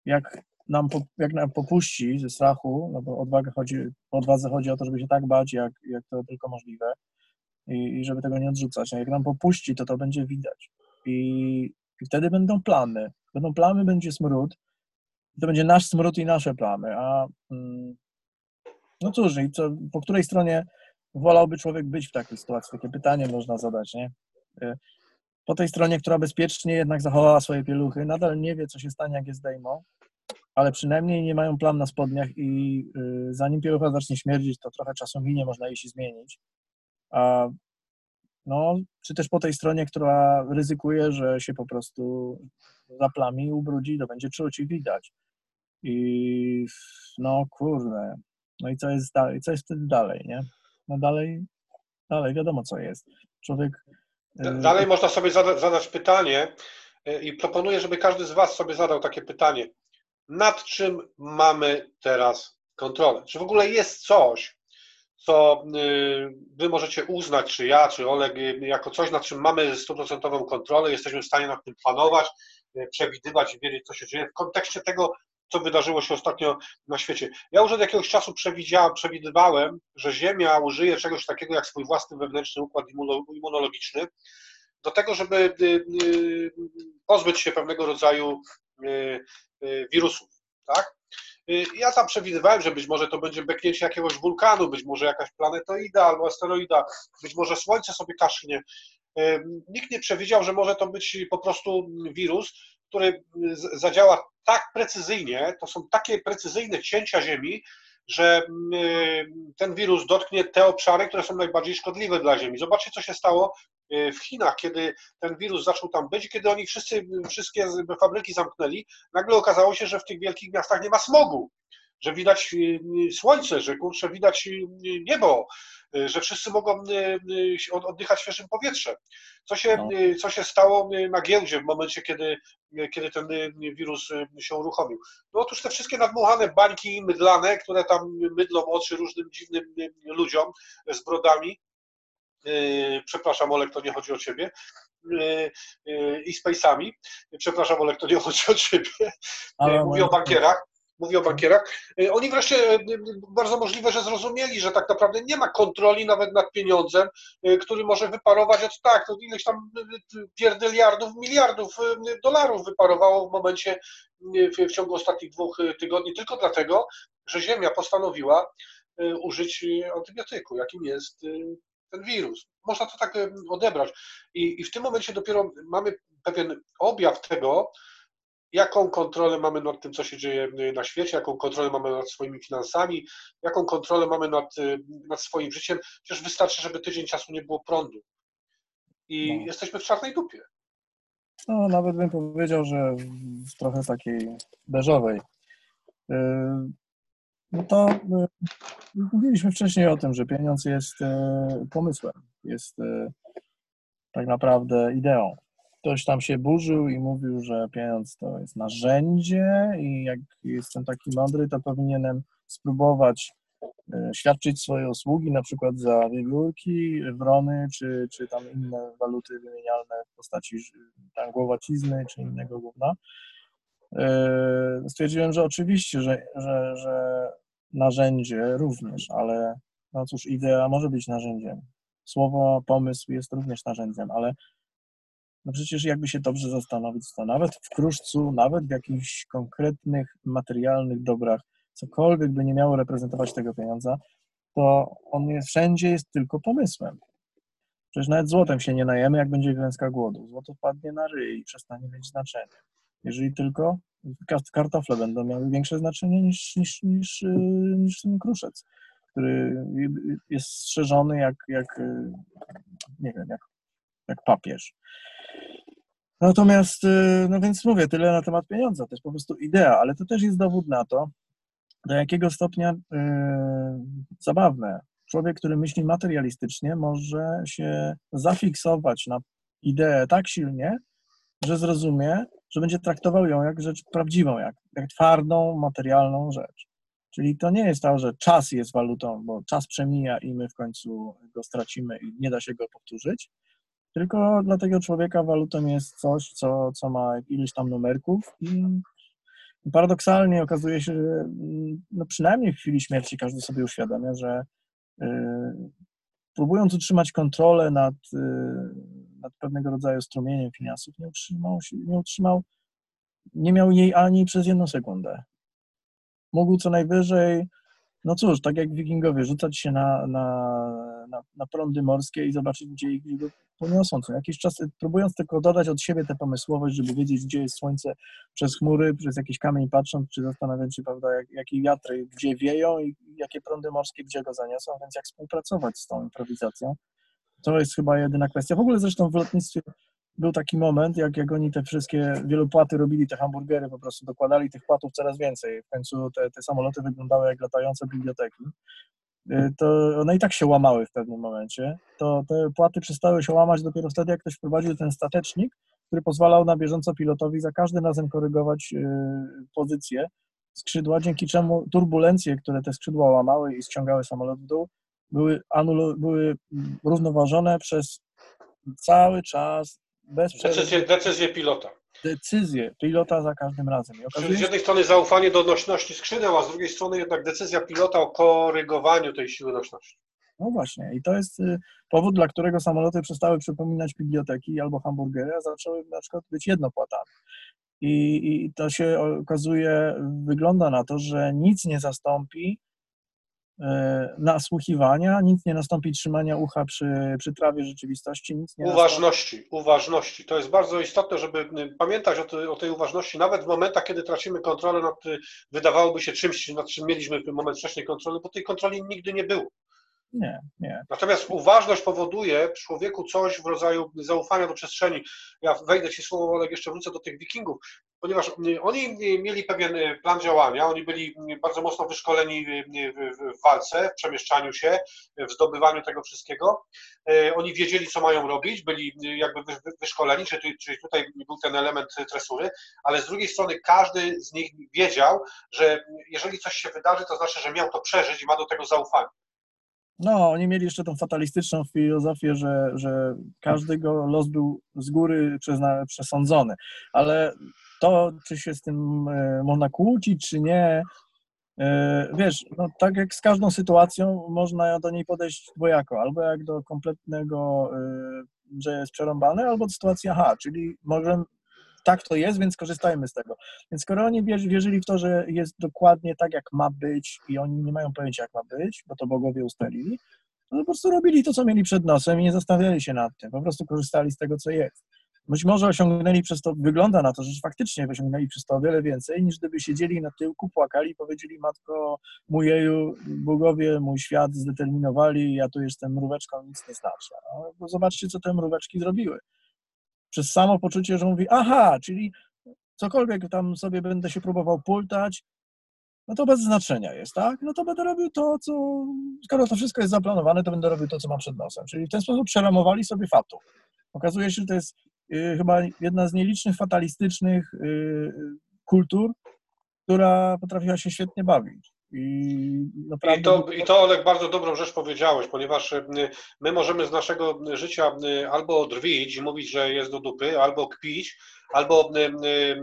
jak nam, jak nam popuści ze strachu, no bo odwaga chodzi, o odwadze chodzi o to, żeby się tak bać, jak, jak to tylko możliwe i, i żeby tego nie odrzucać. A jak nam popuści, to to będzie widać. I, I wtedy będą plamy. Będą plamy, będzie smród. To będzie nasz smród i nasze plamy. A mm, no cóż, i co, po której stronie wolałby człowiek być w takiej sytuacji? Takie pytanie można zadać, nie? Po tej stronie, która bezpiecznie jednak zachowała swoje pieluchy, nadal nie wie, co się stanie, jak je zdejmą, ale przynajmniej nie mają plam na spodniach i y, zanim pielucha zacznie śmierdzić, to trochę czasu minie, można jej się zmienić. A no, czy też po tej stronie, która ryzykuje, że się po prostu zaplami, ubrudzi, to będzie czuć i widać. I no kurde, no i co jest dalej, co jest wtedy dalej, nie? No dalej, dalej wiadomo co jest. Człowiek Dalej można sobie zada zadać pytanie e, i proponuję, żeby każdy z Was sobie zadał takie pytanie. Nad czym mamy teraz kontrolę? Czy w ogóle jest coś, co y, Wy możecie uznać, czy ja, czy Oleg, y, jako coś, nad czym mamy stuprocentową kontrolę, jesteśmy w stanie nad tym planować, y, przewidywać i wiedzieć, co się dzieje w kontekście tego, co wydarzyło się ostatnio na świecie. Ja już od jakiegoś czasu przewidywałem, że Ziemia użyje czegoś takiego jak swój własny wewnętrzny układ immunologiczny do tego, żeby y, y, pozbyć się pewnego rodzaju y, wirusów. Tak? Ja tam przewidywałem, że być może to będzie beknięcie jakiegoś wulkanu, być może jakaś planetoida albo asteroida, być może Słońce sobie kasznie. Nikt nie przewidział, że może to być po prostu wirus, który zadziała tak precyzyjnie, to są takie precyzyjne cięcia Ziemi, że ten wirus dotknie te obszary, które są najbardziej szkodliwe dla Ziemi. Zobaczcie, co się stało w Chinach, kiedy ten wirus zaczął tam być, kiedy oni wszyscy, wszystkie fabryki zamknęli, nagle okazało się, że w tych wielkich miastach nie ma smogu że widać y, y, słońce, że kurczę, widać y, niebo, że wszyscy mogą oddychać świeżym powietrzem. Co się, no. co się stało na giełdzie w momencie, kiedy, kiedy ten wirus się uruchomił? No otóż te wszystkie nadmuchane bańki mydlane, które tam mydlą oczy różnym dziwnym ludziom z brodami, przepraszam Olek, to nie chodzi o Ciebie, i Space'ami, przepraszam Olek, to nie chodzi o Ciebie, Ale mówię o bankierach, Mówię o bankierach. Y, oni wreszcie y, bardzo możliwe, że zrozumieli, że tak naprawdę nie ma kontroli nawet nad pieniądzem, y, który może wyparować od tak, to ileś tam pierdyliardów, miliardów dolarów wyparowało w momencie, w, w ciągu ostatnich dwóch tygodni, tylko dlatego, że Ziemia postanowiła użyć antybiotyku, jakim jest ten wirus. Można to tak odebrać. I, I w tym momencie dopiero mamy pewien objaw tego, jaką kontrolę mamy nad tym, co się dzieje na świecie, jaką kontrolę mamy nad swoimi finansami, jaką kontrolę mamy nad, nad swoim życiem. Przecież wystarczy, żeby tydzień czasu nie było prądu. I no. jesteśmy w czarnej dupie. No, nawet bym powiedział, że w trochę takiej beżowej. Y, no to y, mówiliśmy wcześniej o tym, że pieniądz jest y, pomysłem, jest tak naprawdę ideą ktoś tam się burzył i mówił, że pieniądz to jest narzędzie i jak jestem taki mądry, to powinienem spróbować e, świadczyć swoje usługi, na przykład za wiewiórki, wrony, czy, czy tam inne waluty wymienialne w postaci tam głowacizny, czy innego gówna. E, stwierdziłem, że oczywiście, że, że, że narzędzie również, ale no cóż, idea może być narzędziem. Słowo, pomysł jest również narzędziem, ale no przecież jakby się dobrze zastanowić, to nawet w kruszcu, nawet w jakichś konkretnych materialnych dobrach, cokolwiek by nie miało reprezentować tego pieniądza, to on jest, wszędzie jest tylko pomysłem. Przecież nawet złotem się nie najemy, jak będzie klęska głodu. Złoto wpadnie na ryj i przestanie mieć znaczenie. Jeżeli tylko kartofle będą miały większe znaczenie niż, niż, niż, y, niż ten kruszec, który jest strzeżony jak, jak nie wiem, jak, jak papież. Natomiast, y, no więc mówię, tyle na temat pieniądza, to jest po prostu idea, ale to też jest dowód na to, do jakiego stopnia yy, zabawne. Człowiek, który myśli materialistycznie, może się zafiksować na ideę tak silnie, że zrozumie, że będzie traktował ją jak rzecz prawdziwą, jak, jak twardą, materialną rzecz. Czyli to nie jest to, że czas jest walutą, bo czas przemija i my w końcu go stracimy i nie da się go powtórzyć, tylko dla tego człowieka walutą jest coś, co, co ma ileś tam numerków i paradoksalnie okazuje się, że no przynajmniej w chwili śmierci każdy sobie uświadamia, że y, próbując utrzymać kontrolę nad, y, nad pewnego rodzaju strumieniem finansów, nie utrzymał, nie utrzymał, nie miał jej ani przez jedną sekundę. Mógł co najwyżej, no cóż, tak jak wikingowie, rzucać się na, na, na, na prądy morskie i zobaczyć, gdzie ich poniosą co jakiś czas, próbując tylko dodać od siebie tę pomysłowość, żeby wiedzieć, gdzie jest słońce przez chmury, przez jakiś kamień patrząc, czy zastanawiać się, prawda, jak, jakie wiatry gdzie wieją i jakie prądy morskie gdzie go zaniosą, więc jak współpracować z tą improwizacją. To jest chyba jedyna kwestia. W ogóle zresztą w lotnictwie był taki moment, jak, jak oni te wszystkie wielopłaty robili, te hamburgery, po prostu dokładali tych płatów coraz więcej. W końcu te, te samoloty wyglądały jak latające biblioteki. Y, to one i tak się łamały w pewnym momencie, to te płaty przestały się łamać dopiero wtedy, jak ktoś wprowadził ten statecznik, który pozwalał na bieżąco pilotowi za każdym razem korygować y, pozycję skrzydła, dzięki czemu turbulencje, które te skrzydła łamały i ściągały samolot w dół, były, anulu, były równoważone przez cały czas bez przerwy. Decyzję, decyzję pilota decyzję pilota za każdym razem. Okazuje... Z jednej strony zaufanie do nośności skrzydeł, a z drugiej strony jednak decyzja pilota o korygowaniu tej siły nośności. No właśnie, i to jest y, powód, dla którego samoloty przestały przypominać biblioteki albo hamburgery, a zaczęły na przykład być jednopłatami. I, I to się okazuje, wygląda na to, że nic nie zastąpi nasłuchiwania, nic nie nastąpi trzymania ucha przy, przy trawie rzeczywistości, nic nie Uważności, nastąpi. uważności. To jest bardzo istotne, żeby pamiętać o, tej, o tej uważności, nawet w momentach, kiedy tracimy kontrolę nad, y, wydawałoby się czymś, nad czym mieliśmy w moment wcześniej kontrolę, bo tej kontroli nigdy nie było. Nie, nie. Natomiast uważność powoduje w człowieku coś w rodzaju zaufania do przestrzeni. Ja wejdę Ci słowo, ale jeszcze wrócę do tych wikingów, ponieważ y, oni mieli pewien y, plan działania, oni byli y, bardzo mocno wyszkoleni w walce, w przemieszczaniu się, w zdobywaniu tego wszystkiego. Oni wiedzieli, co mają robić, byli jakby wyszkoleni, czyli tutaj był ten element tresury, ale z drugiej strony każdy z nich wiedział, że jeżeli coś się wydarzy, to znaczy, że miał to przeżyć i ma do tego zaufanie. No, oni mieli jeszcze tą fatalistyczną filozofię, że, że każdego los był z góry przesądzony, ale to, czy się z tym e, można kłócić, czy nie, e, wiesz, no tak jak z każdą sytuacją, można do niej podejść dwojako, albo jak do kompletnego, e, że jest przerąbane, albo do sytuacji aha, czyli możemy tak to jest, więc korzystajmy z tego. Więc skoro oni wierzyli w to, że jest dokładnie tak, jak ma być i oni nie mają pojęcia, jak ma być, bo to bogowie ustalili, to po prostu robili to, co mieli przed nosem i nie zastanawiali się nad tym, po prostu korzystali z tego, co jest. Być może osiągnęli przez to, wygląda na to, że faktycznie osiągnęli przez to o wiele więcej, niż gdyby siedzieli na tyłku, płakali i powiedzieli, matko, mój jeju, bogowie, mój świat zdeterminowali, ja tu jestem mróweczką, nic nie znaczy. No, zobaczcie, co te mróweczki zrobiły przez samo poczucie, że mówi, aha, czyli cokolwiek tam sobie będę się próbował pultać, no to bez znaczenia jest, tak? No to będę robił to, co, skoro to wszystko jest zaplanowane, to będę robił to, co mam przed nosem. Czyli w ten sposób przeramowali sobie fatu. Okazuje się, że to jest chyba jedna z nielicznych fatalistycznych y, kultur, która potrafiła się świetnie bawić. I, naprawdę... I, to, I to, Olek, bardzo dobrą rzecz powiedziałeś, ponieważ y, my możemy z naszego życia y, albo drwić i mówić, że jest do dupy, albo kpić, albo y,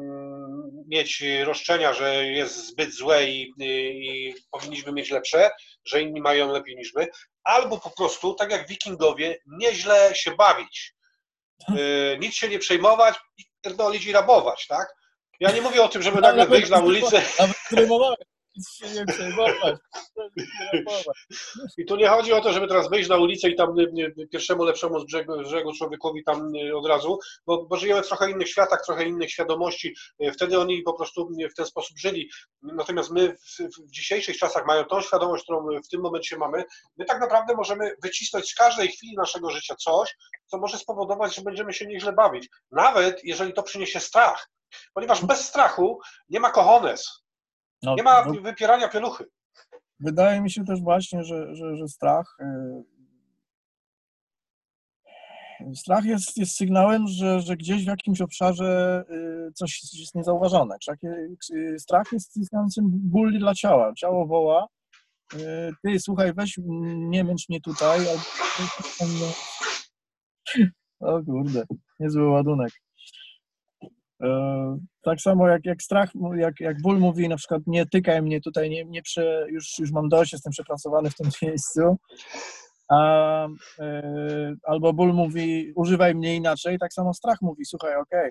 mieć roszczenia, że jest zbyt złe i, i powinniśmy mieć lepsze, że inni mają lepiej niż my, albo po prostu, tak jak wikingowie, nieźle się bawić. Nic się nie przejmować i pierdolić i rabować, tak? Ja nie mówię o tym, żeby nagle wyjść na ulicę. Nawet nie przejmować. I tu nie chodzi o to, żeby teraz wyjść na ulicę i tam pierwszemu lepszemu z brzegu, brzegu człowiekowi tam od razu, bo, bo żyjemy w trochę innych światach, trochę innych świadomości. Wtedy oni po prostu w ten sposób żyli. Natomiast my w, w dzisiejszych czasach mają tą świadomość, którą w tym momencie mamy. My tak naprawdę możemy wycisnąć z każdej chwili naszego życia coś, co może spowodować, że będziemy się nieźle bawić. Nawet jeżeli to przyniesie strach. Ponieważ bez strachu nie ma kochones. No, nie ma wypierania pieluchy. Wydaje mi się też właśnie, że, że, że strach. Yy, strach jest, jest sygnałem, że, że gdzieś w jakimś obszarze yy, coś jest niezauważone. Yy, strach jest sygnałem ból dla ciała. Ciało woła. Ty, słuchaj, weź, nie męcz mnie tutaj. O kurde, niezły ładunek. E, tak samo jak, jak strach, jak, jak ból mówi na przykład nie tykaj mnie tutaj, nie, nie prze, już, już mam dość, jestem przepracowany w tym <laughs> miejscu, a, e, albo ból mówi używaj mnie inaczej, tak samo strach mówi słuchaj, okej, okay,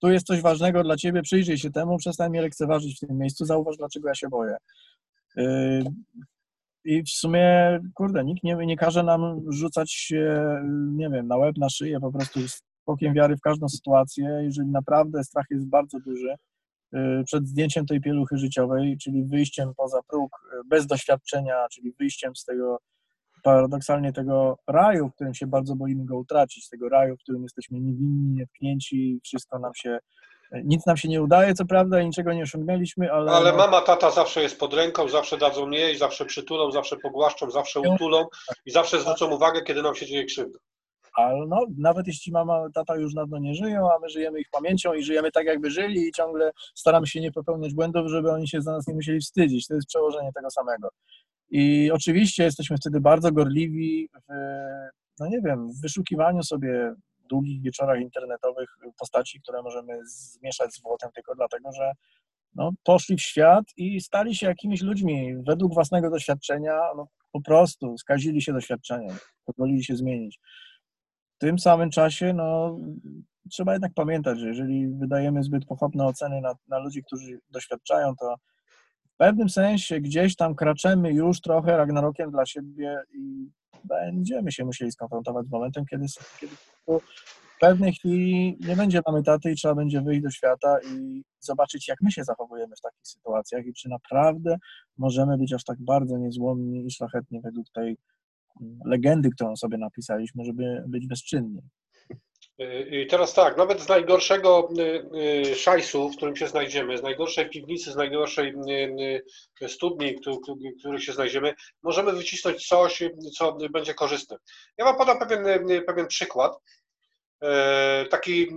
tu jest coś ważnego dla ciebie, przyjrzyj się temu, przestań mnie lekceważyć w tym miejscu, zauważ dlaczego ja się boję. E, I w sumie, kurde, nikt nie, nie każe nam rzucać się, nie wiem, na łeb, na szyję, po prostu okiem wiary w każdą sytuację, jeżeli naprawdę strach jest bardzo duży, y, przed zdjęciem tej pieluchy życiowej, czyli wyjściem poza próg y, bez doświadczenia, czyli wyjściem z tego paradoksalnie tego raju, w którym się bardzo boimy go utracić, tego raju, w którym jesteśmy niewinni, nietknięci, wszystko nam się, y, nic nam się nie udaje, co prawda, niczego nie osiągnęliśmy, ale... Ale mama, tata zawsze jest pod ręką, zawsze dadzą jeść, zawsze przytulą, zawsze pogłaszczą, zawsze utulą i zawsze zwrócą uwagę, kiedy nam się dzieje krzywda ale no, nawet jeśli mama, tata już dawno nie żyją, a my żyjemy ich pamięcią i żyjemy tak, jakby żyli i ciągle staramy się nie popełniać błędów, żeby oni się za nas nie musieli wstydzić. To jest przełożenie tego samego. I oczywiście jesteśmy wtedy bardzo gorliwi w, no nie wiem, w wyszukiwaniu sobie długich wieczorach internetowych postaci, które możemy zmieszać z złotem tylko dlatego, że no, poszli w świat i stali się jakimiś ludźmi według własnego doświadczenia, no, po prostu skazili się doświadczeniem, pozwolili się zmienić. W tym samym czasie, no, trzeba jednak pamiętać, że jeżeli wydajemy zbyt pochopne oceny na, na ludzi, którzy doświadczają, to pewnym sensie gdzieś tam kraczemy już trochę Ragnarokiem dla siebie i będziemy się musieli skonfrontować z momentem, kiedy, kiedy w pewnej chwili nie będzie mamy taty i trzeba będzie wyjść do świata i zobaczyć, jak my się zachowujemy w takich sytuacjach i czy naprawdę możemy być aż tak bardzo niezłomni i szlachetni według tej legendy, którą sobie napisaliśmy, żeby być bezczynni. I teraz tak, nawet z najgorszego y, y, szajsu, w którym się znajdziemy, z najgorszej piwnicy, z najgorszej y, studni, w której się znajdziemy, możemy wycisnąć coś, co będzie korzystne. Ja Wam podam pewien, pewien przykład, taki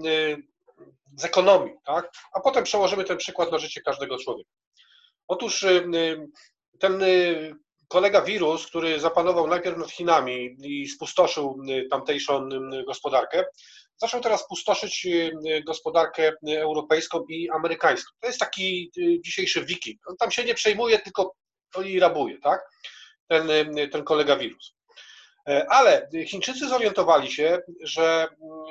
z ekonomii, tak? a potem przełożymy ten przykład na życie każdego człowieka. Otóż ten kolega wirus, który zapanował najpierw nad Chinami i spustoszył tamtejszą gospodarkę, zaczął teraz pustoszyć y, gospodarkę europejską i amerykańską. To jest taki y, dzisiejszy wiking. On tam się nie przejmuje, tylko i rabuje, tak? Ten, y, ten kolega wirus. E, ale Chińczycy zorientowali się, że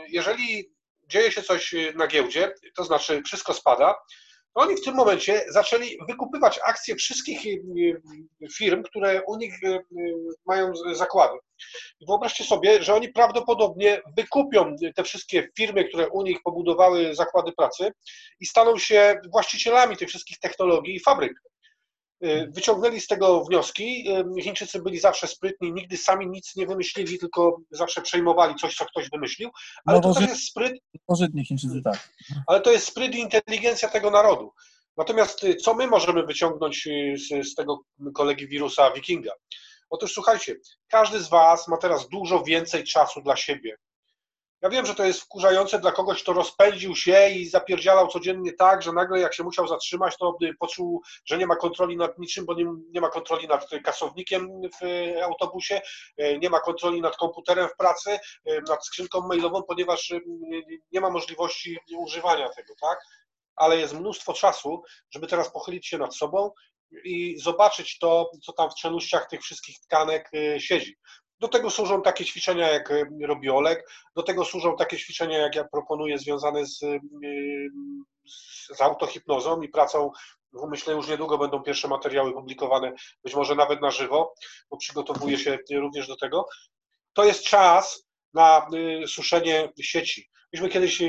jeżeli dzieje się coś na giełdzie, to znaczy wszystko spada, to oni w tym momencie zaczęli wykupywać akcje wszystkich firm, które u nich mają zakłady. Wyobraźcie sobie, że oni prawdopodobnie wykupią te wszystkie firmy, które u nich pobudowały zakłady pracy i staną się właścicielami tych wszystkich technologii i fabryk. Y, wyciągnęli z tego wnioski. Y, Chińczycy byli zawsze sprytni, nigdy sami nic nie wymyślili, tylko zawsze przejmowali coś, co ktoś wymyślił. Ale no, to też jest spryt. Pożytni Chińczycy, tak. Ale to jest spryt i inteligencja tego narodu. Natomiast y, co my możemy wyciągnąć z, z tego kolegi wirusa Wikinga? Otóż słuchajcie, każdy z Was ma teraz dużo więcej czasu dla siebie. Ja wiem, że to jest wkurzające dla kogoś, kto rozpędził się i zapierdzialał codziennie tak, że nagle jak się musiał zatrzymać, to poczuł, że nie ma kontroli nad niczym, bo nie, nie ma kontroli nad kasownikiem w autobusie, e, nie ma kontroli nad komputerem w pracy, e, nad skrzynką mailową, ponieważ e, nie ma możliwości używania tego, tak? Ale jest mnóstwo czasu, żeby teraz pochylić się nad sobą i zobaczyć to, co tam w czeluściach tych wszystkich tkanek siedzi. Do tego służą takie ćwiczenia, jak y, robi Olek, do tego służą takie ćwiczenia, jak ja proponuję, związane z, y, z autohipnozą i pracą Myślę, już niedługo będą pierwsze materiały publikowane, być może nawet na żywo, bo przygotowuję się również do tego. To jest czas na suszenie sieci. Myśmy kiedyś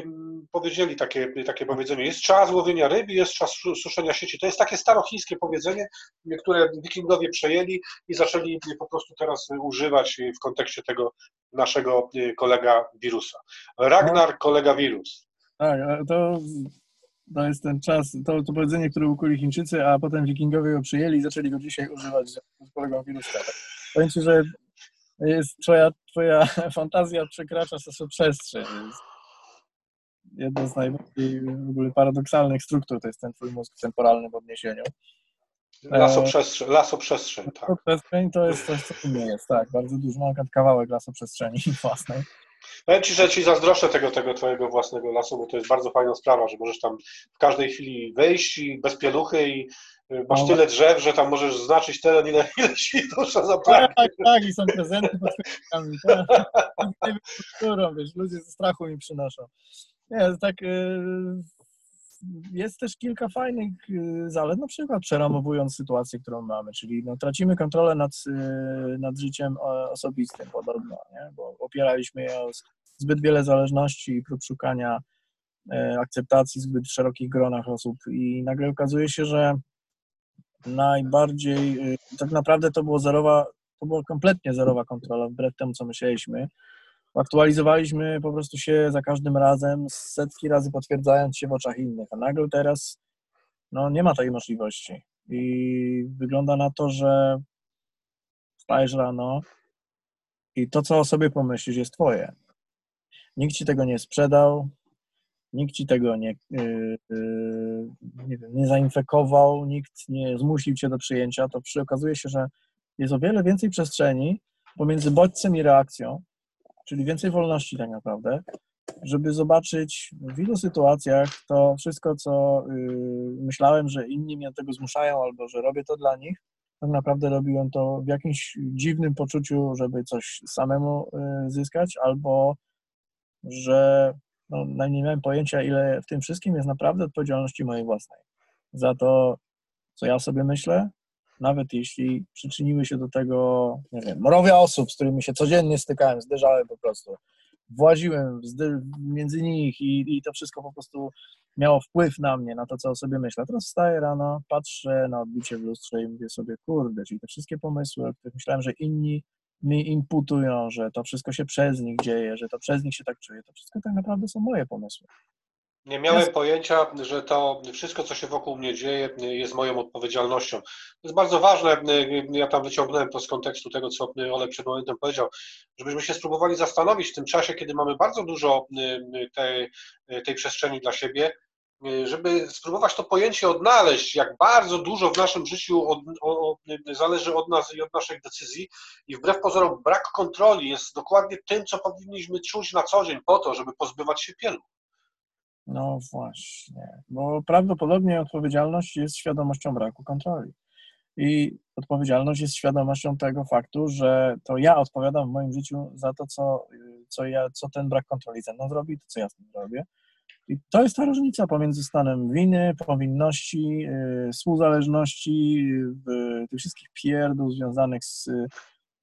powiedzieli takie, takie powiedzenie, jest czas łowienia ryb i jest czas suszenia sieci. To jest takie starochińskie powiedzenie, które wikingowie przejęli i zaczęli po prostu teraz używać w kontekście tego naszego kolega wirusa. Ragnar, kolega wirus. Tak, to, to jest ten czas, to, to powiedzenie, które ukuli Chińczycy, a potem wikingowie go przyjęli i zaczęli go dzisiaj używać z kolegą wirusa. Powiem Ci, że jest twoja, twoja <laughs> fantazja przekracza stosu przestrzeń jedno z najbardziej w ogóle paradoksalnych struktur to jest ten twój mózg temporalny w odniesieniu. Lasoprzestrzeń, lasoprzestrzeń, tak. Lasoprzestrzeń to jest coś, co nie jest, tak, bardzo dużo, mam kawałek lasoprzestrzeni <laughs> własnej. Powiem Ci, że Ci zazdroszczę tego, tego Twojego własnego lasu, bo to jest bardzo fajna sprawa, że możesz tam w każdej chwili wejść i bez pieluchy i y, masz no, tyle drzew, że tam możesz znaczyć teren, ile, <laughs> ile świdusza zapłaci. Tak, tak, i są prezenty pod chwilami, tak. <laughs> wiesz, ludzie ze strachu mi przynoszą. Nie, tak y, jest też kilka fajnych y, zalet, na przykład przeramowując sytuację, którą mamy, czyli no, tracimy kontrolę nad, y, nad życiem osobistym podobno, nie? bo opieraliśmy je o zbyt wiele zależności i prób szukania akceptacji w zbyt szerokich gronach osób i nagle okazuje się, że najbardziej, tak naprawdę to było zerowa, to była kompletnie zerowa kontrola, wbrew temu, co myśleliśmy, aktualizowaliśmy po prostu się za każdym razem, setki razy potwierdzając się w oczach innych, a nagle teraz no, nie ma tej możliwości. I wygląda na to, że wstajesz rano i to, co o sobie pomyślisz, jest twoje. Nikt ci tego nie sprzedał, nikt ci tego nie, yy, yy, nie, wiem, nie zainfekował, nikt nie zmusił cię do przyjęcia, to przy okazuje się, że jest o wiele więcej przestrzeni pomiędzy bodźcem i reakcją, czyli więcej wolności tak naprawdę, żeby zobaczyć w wielu sytuacjach to wszystko, co yy, myślałem, że inni mnie do tego zmuszają albo że robię to dla nich, tak naprawdę robiłem to w jakimś dziwnym poczuciu, żeby coś samemu yy, zyskać, albo że no, nie miałem pojęcia, ile w tym wszystkim jest naprawdę odpowiedzialności mojej własnej. Za to, co ja sobie myślę, nawet jeśli przyczyniły się do tego, nie wiem, mrowia osób, z którymi się codziennie stykałem, zderzałem po prostu, właziłem między nich i, i to wszystko po prostu miało wpływ na mnie, na to, co o sobie myślę. Teraz wstaję rano, patrzę na odbicie w lustrze i mówię sobie, kurde, czyli te wszystkie pomysły, o których myślałem, że inni mi imputują, że to wszystko się przez nich dzieje, że to przez nich się tak czuje, to wszystko tak naprawdę są moje pomysły. Nie miałem pojęcia, że to wszystko, co się wokół mnie dzieje, jest moją odpowiedzialnością. To jest bardzo ważne. Ja tam wyciągnąłem to z kontekstu tego, co Olek przed momentem powiedział, żebyśmy się spróbowali zastanowić w tym czasie, kiedy mamy bardzo dużo tej, tej przestrzeni dla siebie, żeby spróbować to pojęcie odnaleźć, jak bardzo dużo w naszym życiu od, o, zależy od nas i od naszych decyzji i wbrew pozorom brak kontroli jest dokładnie tym, co powinniśmy czuć na co dzień po to, żeby pozbywać się pieluch. No właśnie, bo prawdopodobnie odpowiedzialność jest świadomością braku kontroli. I odpowiedzialność jest świadomością tego faktu, że to ja odpowiadam w moim życiu za to, co, co, ja, co ten brak kontroli ze mną zrobi, to co ja z tym robię. I to jest ta różnica pomiędzy stanem winy, powinności, yy, współzależności, yy, tych wszystkich pierdół związanych z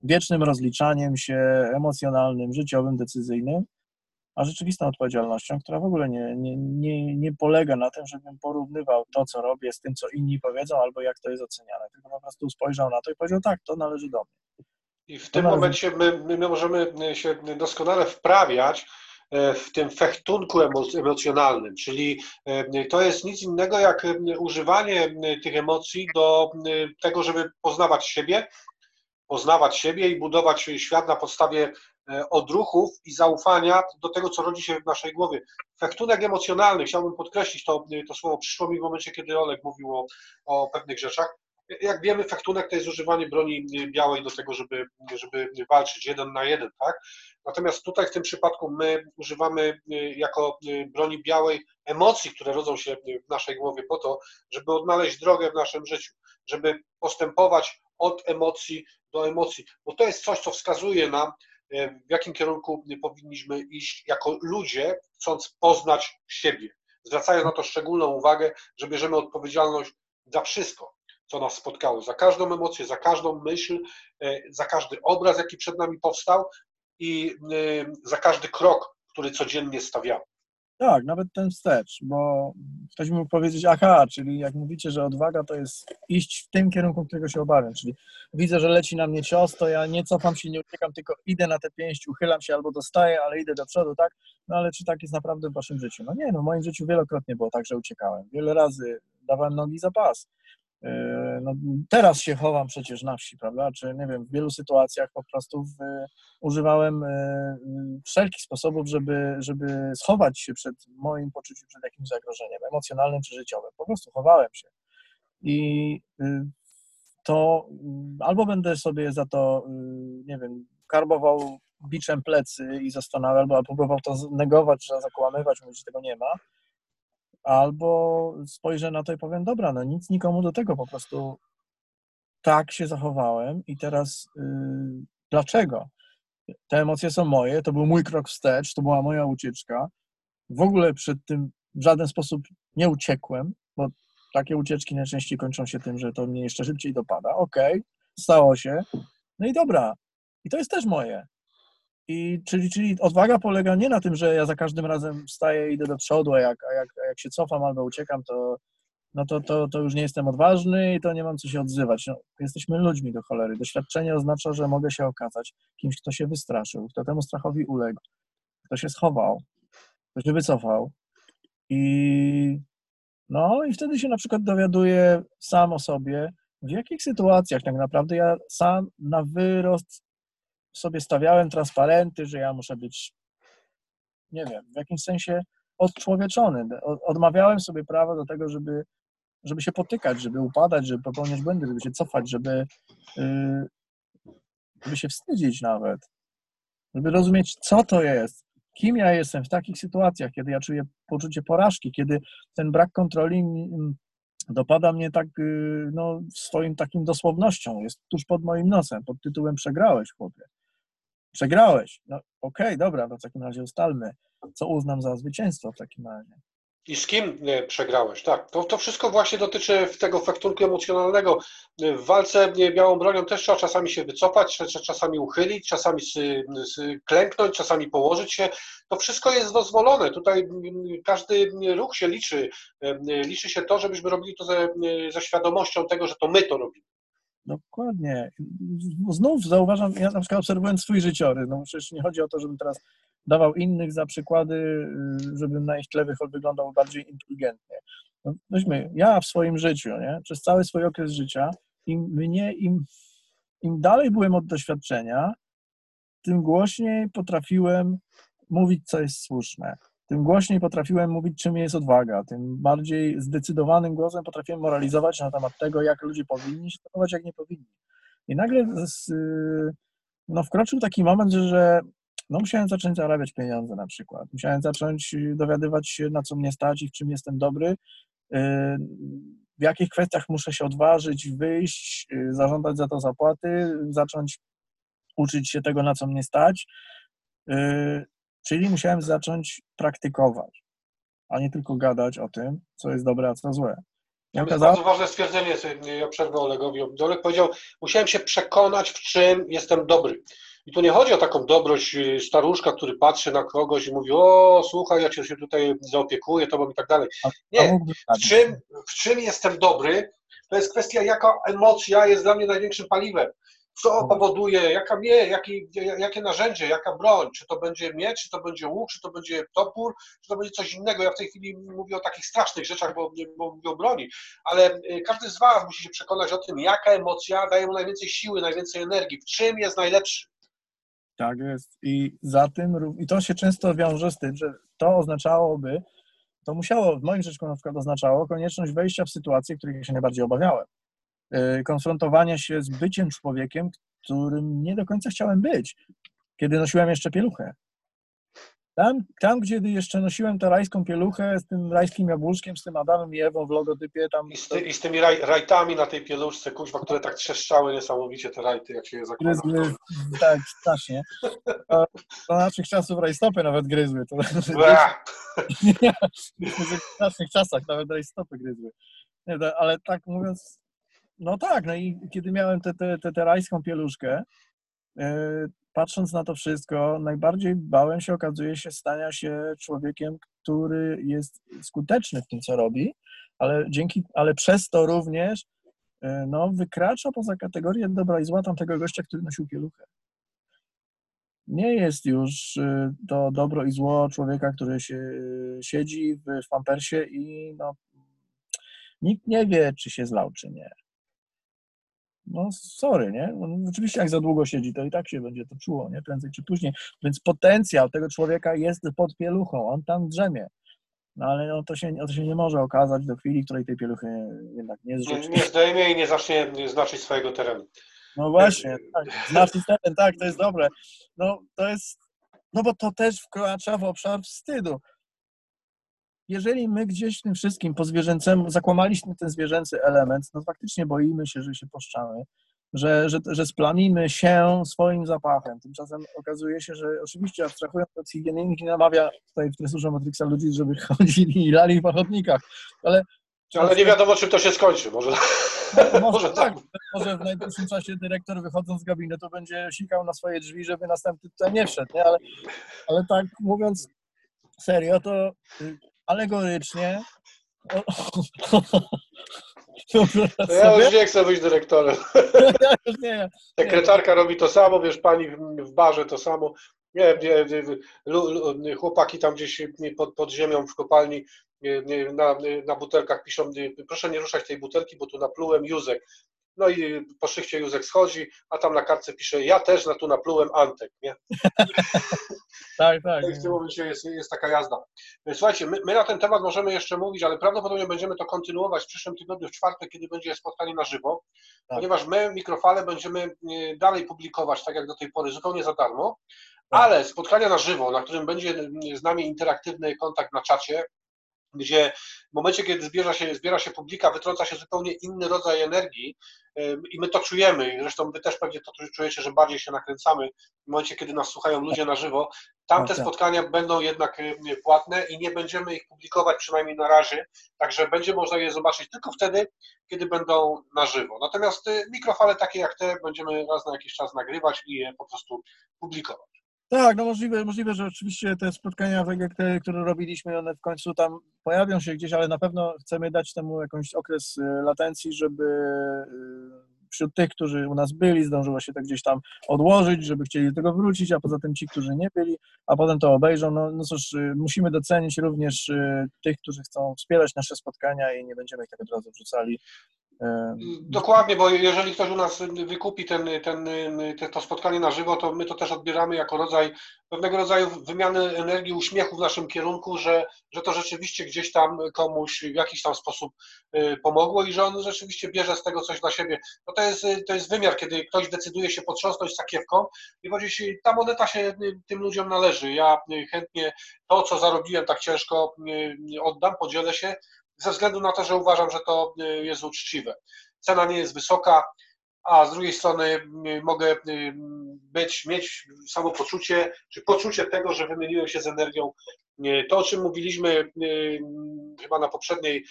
wiecznym rozliczaniem się emocjonalnym, życiowym, decyzyjnym, a rzeczywistą odpowiedzialnością, która w ogóle nie, nie, nie, nie polega na tym, żebym porównywał to, co robię z tym, co inni powiedzą, albo jak to jest oceniane, tylko po prostu spojrzał na to i powiedział, tak, to należy do mnie. I w tym należy... momencie my, my możemy się doskonale wprawiać e, w tym fechtunku emocjonalnym, czyli e, to jest nic innego jak e, używanie tych emocji do tego, żeby poznawać siebie, poznawać siebie i budować świat na podstawie E, odruchów i zaufania do tego, co rodzi się w naszej głowie. Fechtunek emocjonalny, chciałbym podkreślić to, to słowo, przyszło mi w momencie, kiedy Olek mówił o, o pewnych rzeczach. Jak wiemy, fechtunek to jest używanie broni białej do tego, żeby, żeby walczyć jeden na jeden, tak? Natomiast tutaj w tym przypadku my używamy jako broni białej emocji, które rodzą się w naszej głowie po to, żeby odnaleźć drogę w naszym życiu, żeby postępować od emocji do emocji, bo to jest coś, co wskazuje nam, E, w jakim kierunku powinniśmy iść jako ludzie, chcąc poznać siebie. Zwracając na to szczególną uwagę, że bierzemy odpowiedzialność za wszystko, co nas spotkało, za każdą emocję, za każdą myśl, e, za każdy obraz, jaki przed nami powstał i e, za każdy krok, który codziennie stawiamy. Tak, nawet ten wstecz, bo ktoś mógł powiedzieć, aha, czyli jak mówicie, że odwaga to jest iść w tym kierunku, którego się obawiam, czyli widzę, że leci na mnie cios, to ja nie cofam się, nie uciekam, tylko idę na te pięść, uchylam się albo dostaję, ale idę do przodu, tak? No ale czy tak jest naprawdę w waszym życiu? No nie, no w moim życiu wielokrotnie było tak, że uciekałem. Wiele razy dawałem nogi za pas. Yy, no, teraz się chowam przecież na wsi, prawda? Czy nie wiem, w wielu sytuacjach po prostu w, używałem yy, wszelkich sposobów, żeby, żeby schować się przed moim poczuciem, przed jakimś zagrożeniem emocjonalnym czy życiowym. Po prostu chowałem się. I yy, to albo będę sobie za to, nie wiem, karbował biczem plecy i zastanawiał, albo próbował to negować, czy zakłamywać, mówić, że tego nie ma, albo spojrzę na to i powiem, dobra, no nic nikomu do tego, po prostu tak się zachowałem i teraz yy, dlaczego? Te emocje są moje, to był mój krok wstecz, to była moja ucieczka. W ogóle przed tym w żaden sposób nie uciekłem, bo takie ucieczki najczęściej kończą się tym, że to mnie jeszcze szybciej dopada. Okej, okay, stało się. No i dobra. I to jest też moje. I czyli, czyli odwaga polega nie na tym, że ja za każdym razem wstaję i idę do przodu, a jak, a jak, a jak się cofam albo uciekam, to, no to, to, to już nie jestem odważny i to nie mam co się odzywać. No, jesteśmy ludźmi do cholery. Doświadczenie oznacza, że mogę się okazać kimś, kto się wystraszył, kto temu strachowi uległ, kto się schował, kto się wycofał. I no i wtedy się na przykład dowiaduję sam o sobie, w jakich sytuacjach tak naprawdę ja sam na wyrost sobie stawiałem transparenty, że ja muszę być, nie wiem, w jakimś sensie odczłowieczony. Odmawiałem sobie prawa do tego, żeby, żeby się potykać, żeby upadać, żeby popełniać błędy, żeby się cofać, żeby, yy, żeby się wstydzić nawet, żeby rozumieć, co to jest, kim ja jestem w takich sytuacjach, kiedy ja czuję poczucie porażki, kiedy ten brak kontroli dopada mnie tak yy, no, swoim takim dosłownością, jest tuż pod moim nosem, pod tytułem przegrałeś, chłopie. Przegrałeś. No okej, okay, dobra, to w takim razie ustalmy, co uznam za zwycięstwo w takim razie. I z kim e, przegrałeś? Tak, to, to wszystko właśnie dotyczy tego faktunku emocjonalnego. W walce białą bronią też trzeba czasami się wycofać, czasami uchylić, czasami klęknąć, czasami położyć się. To wszystko jest dozwolone. Tutaj każdy ruch się liczy. Liczy się to, żebyśmy robili to ze, ze świadomością tego, że to my to robimy. Dokładnie. Znów zauważam, ja na przykład obserwując swój życiorys, no przecież nie chodzi o to, żebym teraz dawał innych za przykłady, y, żebym na ich tle wyglądał bardziej inteligentnie. No, weźmy, ja w swoim życiu, nie, przez cały swój okres życia, im mnie, im, im dalej byłem od doświadczenia, tym głośniej potrafiłem mówić, co jest słuszne. Tym głośniej potrafiłem mówić, czym jest odwaga. Tym bardziej zdecydowanym głosem potrafiłem moralizować na temat tego, jak ludzie powinni się zachować, jak nie powinni. I nagle z, no, wkroczył taki moment, że no musiałem zacząć zarabiać pieniądze na przykład. Musiałem zacząć y, dowiadywać się, na co mnie stać i w czym jestem dobry, y, w jakich kwestiach muszę się odważyć, wyjść, y, zażądać za to zapłaty, zacząć uczyć się tego, na co mnie stać. Czyli musiałem zacząć praktykować, a nie tylko gadać o tym, co jest dobre, a co złe. To jest bardzo ważne stwierdzenie, ja przerwę Olegowi. Olek powiedział, musiałem się przekonać, w czym jestem dobry. I tu nie chodzi o taką dobrość y, staruszka, który patrzy na kogoś i mówi, o słuchaj, ja cię się tutaj zaopiekuję tobą i tak dalej. Nie, w czym, w czym jestem dobry, to jest kwestia, jaka emocja jest dla mnie największym paliwem. Co mhm. powoduje, jaka mnie, jakie, jakie narzędzie, jaka broń, czy to będzie miecz, czy to będzie łuk, czy to będzie topór, czy to będzie coś innego. Ja w tej chwili mówię o takich strasznych rzeczach, bo, bo mówię o broni, ale y, każdy z Was musi się przekonać o tym, jaka emocja daje mu najwięcej siły, najwięcej energii, w czym jest najlepszy. Tak jest. I za tym, i to się często wiąże z tym, że to oznaczałoby, to musiało, w moim przypadku na przykład oznaczało konieczność wejścia w sytuację, której się najbardziej obawiałem. Y, konfrontowania się z byciem człowiekiem, którym nie do końca chciałem być, kiedy nosiłem jeszcze pieluchę. Tam, tam, gdzie jeszcze nosiłem tę rajską pieluchę z tym rajskim jabłuszkiem, z tym Adamem i Ewą w logotypie. Tam, I, z, ty, i z tymi raj, rajtami na tej pieluszce, kuźwa, które tak trzeszczały niesamowicie te rajty, jak się je zakłada. Gryzły, tak, strasznie. Do naszych czasów rajstopy nawet gryzły. To, <laughs> w naszych czasach nawet rajstopy gryzły. Nie, ale tak mówiąc, no tak, no i kiedy miałem tę te, te, te, rajską pieluszkę, e, patrząc na to wszystko, najbardziej bałem się, okazuje się, stania się człowiekiem, który jest skuteczny w tym, co robi, ale, dzięki, ale przez to również e, no, wykracza poza kategorię dobra i zła tamtego gościa, który nosił pieluchę. Nie jest już e, to dobro i zło człowieka, który się siedzi w, pampersie i no, nikt nie wie, czy się zlał, czy nie no sorry, nie? No, oczywiście jak za długo siedzi, to i tak się będzie to czuło, nie? Prędzej czy później. Więc potencjał tego człowieka jest pod pieluchą, on tam drzemie. No ale no, to, się, to się nie może okazać do chwili, której tej pieluchy jednak nie zrzuci. Nie, nie zdejmie i nie zacznie znaczyć swojego terenu. No właśnie, tak, znaczyć teren, tak, to jest dobre. No to jest, no bo to też wkracza w obszar wstydu jeżeli my gdzieś tym wszystkim po zwierzęcemu zakłamaliśmy ten zwierzęcy element, no faktycznie boimy się, że się poszczamy, że, że, że splamimy się swoim zapachem. Tymczasem okazuje się, że oczywiście abstrahując od nie namawia tutaj w tresurze Matrixa ludzi, żeby <laughs> chodzili i lali w chodnikach, ale... Ale nie wiadomo, czy to się skończy, może... <laughs> No, może, tak, tak. Może w najbliższym czasie dyrektor wychodząc z gabinetu będzie sikał na swoje drzwi, żeby następny tutaj nie wszedł, nie? Ale, ale tak mówiąc serio, to alegorycznie. To ja już nie chcę być dyrektorem. nie, Sekretarka robi to samo, wiesz, pani w barze to samo. Nie, nie, chłopaki tam gdzieś pod, pod ziemią w kopalni na, na butelkach piszą, proszę nie ruszać tej butelki, bo tu naplułem Józek. No i po szychcie Józek schodzi, a tam na kartce pisze, ja też na tu naplułem Antek, nie? <laughs> tak, tak. W tym momencie jest, jest taka jazda. Słuchajcie, my, my, na ten temat możemy jeszcze mówić, ale prawdopodobnie będziemy to kontynuować w przyszłym tygodniu, w czwartek, kiedy będzie spotkanie na żywo, tak. ponieważ my mikrofale będziemy e, dalej publikować, tak jak do tej pory, zupełnie za darmo, tak. ale spotkania na żywo, na którym będzie z nami interaktywny kontakt na czacie, gdzie w momencie, kiedy zbiera się, zbiera się publika, wytrąca się zupełnie inny rodzaj energii i my to czujemy. Zresztą wy też pewnie to czujecie, że bardziej się nakręcamy w momencie, kiedy nas słuchają ludzie na żywo. Tamte tak. spotkania będą jednak płatne i nie będziemy ich publikować przynajmniej na razie, także będzie można je zobaczyć tylko wtedy, kiedy będą na żywo. Natomiast y, mikrofale takie jak te będziemy raz na jakiś czas nagrywać i je po prostu publikować. Tak, no możliwe, możliwe, że oczywiście te spotkania, te, które robiliśmy, one w końcu tam pojawią się gdzieś, ale na pewno chcemy dać temu jakąś okres y, latencji, żeby y, wśród tych, którzy u nas byli, zdążyło się to gdzieś tam odłożyć, żeby chcieli do tego wrócić, a poza tym ci, którzy nie byli, a potem to obejrzą. No, no cóż, y, musimy docenić również tych, którzy chcą wspierać nasze spotkania i nie będziemy ich tak od razu wrzucali Dokładnie, bo jeżeli ktoś u nas wykupi ten, ten, to spotkanie na żywo, to my to też odbieramy jako rodzaj pewnego rodzaju wymiany energii, uśmiechu w naszym kierunku, że, że to rzeczywiście gdzieś tam komuś w jakiś tam sposób y, pomogło i że on rzeczywiście bierze z tego coś dla siebie. No to, jest, to jest wymiar, kiedy ktoś decyduje się potrząsnąć sakiewką i powiedzieć, ta moneta się tym ludziom należy. Ja chętnie to, co zarobiłem tak ciężko, oddam, podzielę się ze względu na to, że uważam, że to y, jest uczciwe. Cena nie jest wysoka, a z drugiej strony y, mogę y, być, mieć samopoczucie, czy poczucie tego, że wymieniłem się z energią. To, o czym mówiliśmy chyba na poprzedniej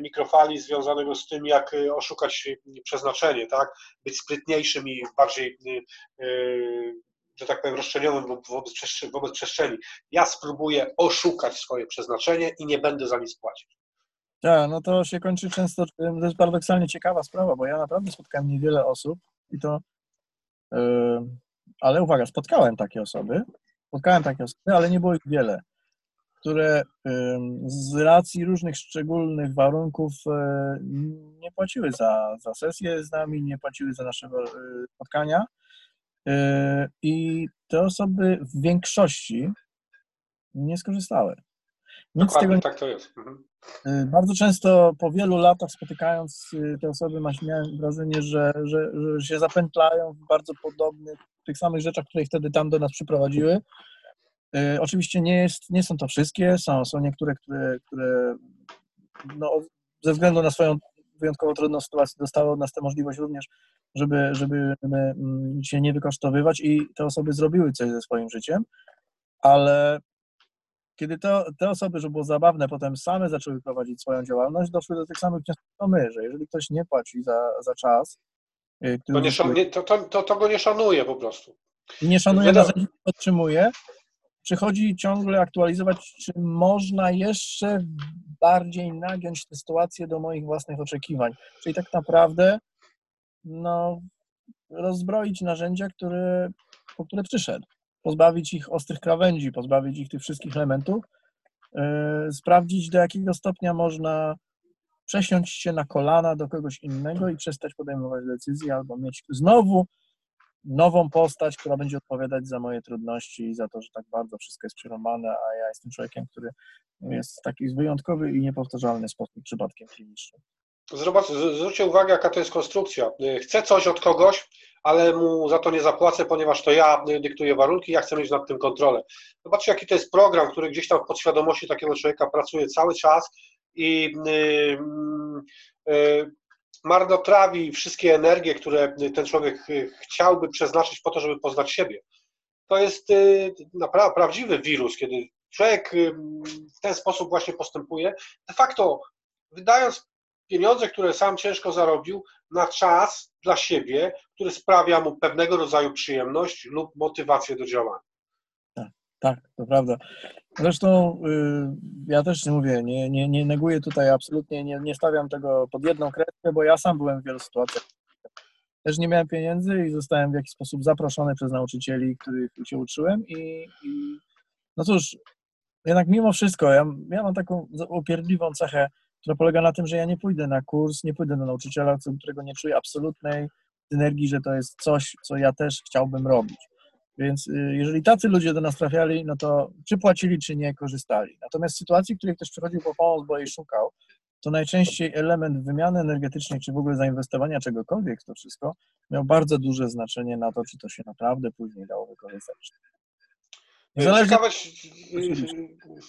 mikrofali, związanego z tym, jak oszukać przeznaczenie, tak? Być sprytniejszym i bardziej że tak powiem, roszczeniowym wobec, wobec przestrzeni. Ja spróbuję oszukać swoje przeznaczenie i nie będę za nic płacić. Tak, no to się kończy często, to jest paradoksalnie ciekawa sprawa, bo ja naprawdę spotkałem niewiele osób i to, yy, ale uwaga, spotkałem takie osoby, spotkałem takie osoby, ale nie było ich wiele, które yy, z racji różnych szczególnych warunków yy, nie płaciły za, za sesję z nami, nie płaciły za nasze y, spotkania y, i te osoby w większości nie skorzystały. Nic Dokładnie, tego nie... tak to jest. Mhm. Y, bardzo często po wielu latach spotykając y, te osoby miałem wrażenie, że, że, że się zapętlają w bardzo podobnych, tych samych rzeczach, które ich wtedy tam do nas przyprowadziły. Y, oczywiście nie, jest, nie są to wszystkie, są, są niektóre, które, które no, ze względu na swoją wyjątkowo trudną sytuację dostały od nas tę możliwość również, żeby, żeby mm, się nie wykosztowywać i te osoby zrobiły coś ze swoim życiem, ale kiedy to, te osoby, żeby było zabawne, potem same zaczęły prowadzić swoją działalność, doszły do tych samych wniosków, co my, że jeżeli ktoś nie płaci za, za czas, y, to, nie szanuje, to, to, to, go nie szanuje po prostu. Nie szanuje Wyda... narzędzi, otrzymuje, przychodzi ciągle aktualizować, czy można jeszcze bardziej nagiąć tę sytuację do moich własnych oczekiwań. Czyli tak naprawdę no, rozbroić narzędzia, które, po które przyszedł pozbawić ich ostrych krawędzi, pozbawić ich tych wszystkich elementów, yy, sprawdzić do jakiego stopnia można przesiąść się na kolana do kogoś innego i przestać podejmować decyzje, albo mieć znowu nową postać, która będzie odpowiadać za moje trudności i za to, że tak bardzo wszystko jest przerąbane, a ja jestem człowiekiem, który jest w taki wyjątkowy i niepowtarzalny sposób przypadkiem klinicznym. Zwróćcie uwagę, jaka to jest konstrukcja. Chcę coś od kogoś, ale mu za to nie zapłacę, ponieważ to ja dyktuję warunki, ja chcę mieć nad tym kontrolę. Zobaczcie, jaki to jest program, który gdzieś tam w podświadomości takiego człowieka pracuje cały czas i yy, yy, marnotrawi wszystkie energie, które ten człowiek chciałby przeznaczyć po to, żeby poznać siebie. To jest naprawdę prawdziwy wirus, kiedy człowiek w ten sposób właśnie postępuje, de facto wydając pieniądze, które sam ciężko zarobił, na czas dla siebie, który sprawia mu pewnego rodzaju przyjemność lub motywację do działania. Tak, tak to prawda. Zresztą y, ja też nie mówię, nie, nie, nie neguję tutaj absolutnie, nie, nie stawiam tego pod jedną kreskę, bo ja sam byłem w wielu sytuacjach. Też nie miałem pieniędzy i zostałem w jakiś sposób zaproszony przez nauczycieli, których się uczyłem i, i no cóż, jednak mimo wszystko, ja, ja mam taką upierdliwą cechę, która polega na tym, że ja nie pójdę na kurs, nie pójdę do nauczyciela, co którego nie czuję absolutnej energii, że to jest coś, co ja też chciałbym robić. Więc y, jeżeli tacy ludzie do nas trafiali, no to czy płacili, czy nie, korzystali. Natomiast w sytuacji, w której ktoś przychodził po pomoc, bo jej szukał, to najczęściej element wymiany energetycznej, czy w ogóle zainwestowania czegokolwiek w to wszystko, miał bardzo duże znaczenie na to, czy to się naprawdę później dało wykorzystać. Zależy- Ciekawe,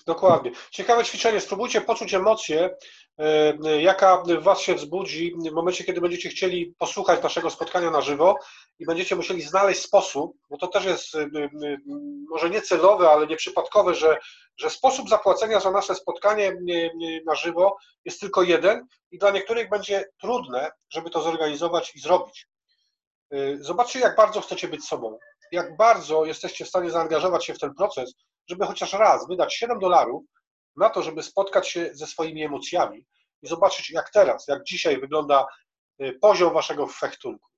dokładnie. Ciekawe ćwiczenie. Spróbujcie poczuć emocję, e, jaka w Was się wzbudzi w momencie, kiedy będziecie chcieli posłuchać naszego spotkania na żywo i będziecie musieli znaleźć sposób, bo to też jest e, e, może nie celowe, ale nieprzypadkowe, że, że sposób zapłacenia za nasze spotkanie e, e, na żywo jest tylko jeden i dla niektórych będzie trudne, żeby to zorganizować i zrobić. E, Zobaczcie, jak bardzo chcecie być sobą jak bardzo jesteście w stanie zaangażować się w ten proces, żeby chociaż raz wydać 7 dolarów na to, żeby spotkać się ze swoimi emocjami i zobaczyć, jak teraz, jak dzisiaj wygląda y, poziom waszego fechtunku.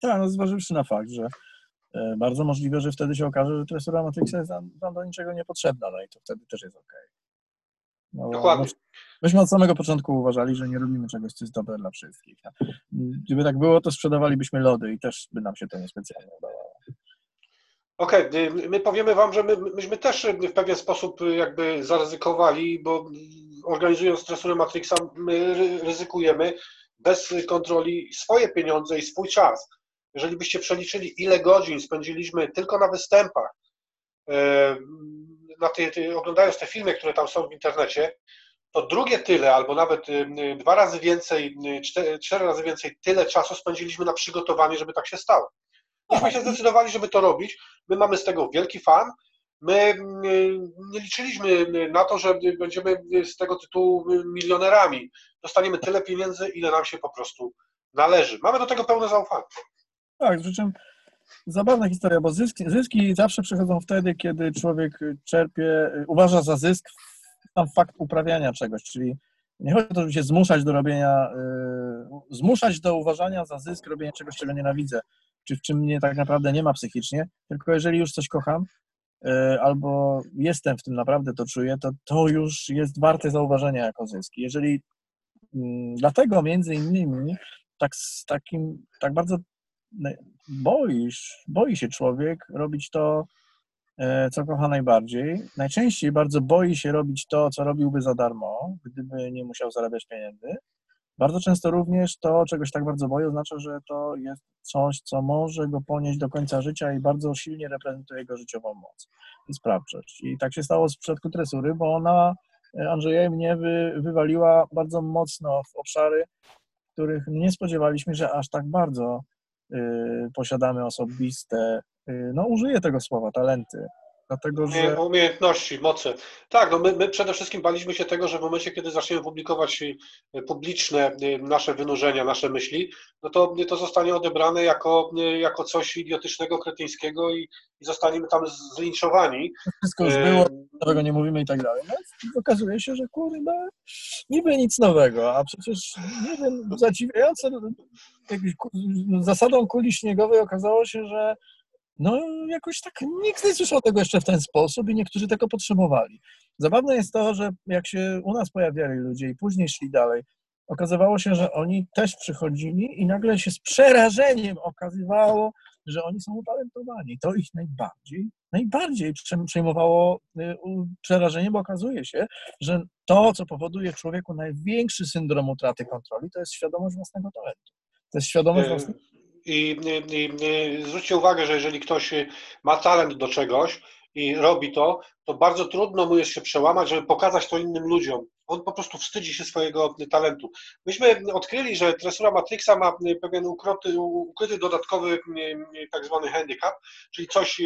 Tak, no zważywszy na fakt, że e, bardzo możliwe, że wtedy się okaże, że tresura Matrixa jest nam do niczego niepotrzebna, no i to wtedy też jest okej. No, Dokładnie. no, myśmy od samego początku uważali, że nie robimy czegoś, co jest dobre dla wszystkich. Gdyby tak było, to sprzedawalibyśmy lody i też by nam się to niespecjalnie udawało. Okej, y, my powiemy wam, że my, myśmy też w pewien sposób y, jakby zaryzykowali, bo organizując tresurę Matrixa, my ry- ryzykujemy bez kontroli swoje pieniądze i swój czas. Jeżeli byście przeliczyli, ile godzin spędziliśmy tylko na występach, e, na ty, ty, oglądając te filmy, które tam są w internecie, to drugie tyle, albo nawet y, y, dwa razy więcej, y, cztery, cztery razy więcej, tyle czasu spędziliśmy na przygotowanie, żeby tak się stało. Myśmy się zdecydowali, żeby to robić. My mamy z tego wielki fan. My nie liczyliśmy na to, że będziemy z tego tytułu milionerami. Dostaniemy tyle pieniędzy, ile nam się po prostu należy. Mamy do tego pełne zaufanie. Tak, przy czym zabawna historia, bo zyski, zyski zawsze przychodzą wtedy, kiedy człowiek czerpie, uważa za zysk sam fakt uprawiania czegoś, czyli nie chodzi o to, żeby się zmuszać do robienia, y, zmuszać do uważania za zysk robienia czegoś, czego nienawidzę, czy w czym mnie tak naprawdę nie ma psychicznie, tylko jeżeli już coś kocham, y, albo jestem w tym naprawdę, to czuję, to to już jest warte zauważenia jako zysk. Jeżeli mm, dlatego między innymi tak takim, tak bardzo boisz, boi się człowiek robić to, e, co kocha najbardziej. Najczęściej bardzo boi się robić to, co robiłby za darmo, gdyby nie musiał zarabiać pieniędzy. Bardzo często również to, czegoś tak bardzo boi, oznacza, że to jest coś, co może go ponieść do końca życia i bardzo silnie reprezentuje jego życiową moc i sprawczość. I tak się stało w przypadku tresury, bo ona e, Andrzeja mnie wy, wywaliła bardzo mocno w obszary, których nie spodziewaliśmy, że aż tak bardzo posiadamy osobiste, y, no użyję tego słowa, talenty. Dlatego, że Umiejętności, moce. Tak, no my, my przede wszystkim baliśmy się tego, że w momencie, kiedy zaczniemy publikować y, publiczne y, nasze wynurzenia, nasze myśli, no to to zostanie odebrane jako, y, jako coś idiotycznego, kretyńskiego i, i zostaniemy tam zlinczowani. wszystko już było, nowego nie mówimy i tak dalej. No, okazuje się, że kurde, niby nic nowego, a przecież nie wiem, zadziwiające, zasadą kuli śniegowej okazało się, że no jakoś tak nikt nie słyszał tego jeszcze w ten sposób i niektórzy tego potrzebowali. Zabawne jest to, że jak się u nas pojawiali ludzie i później szli dalej, okazywało się, że oni też przychodzili i nagle się z przerażeniem okazywało, że oni są utalentowani. To ich najbardziej, najbardziej przejmowało y, przerażenie, bo okazuje się, że to, co powoduje człowieku największy syndrom utraty kontroli, to jest świadomość własnego talentu. To jest świadomość Y, własnego I, i, i zwróćcie uwagę, że jeżeli ktoś ma talent do czegoś i robi to, to bardzo trudno mu jest się przełamać, żeby pokazać to innym ludziom. On po prostu wstydzi się swojego talentu. Myśmy odkryli, że tresura Matrixa ma pewien ukryty, ukryty dodatkowy tak zwany handicap, czyli coś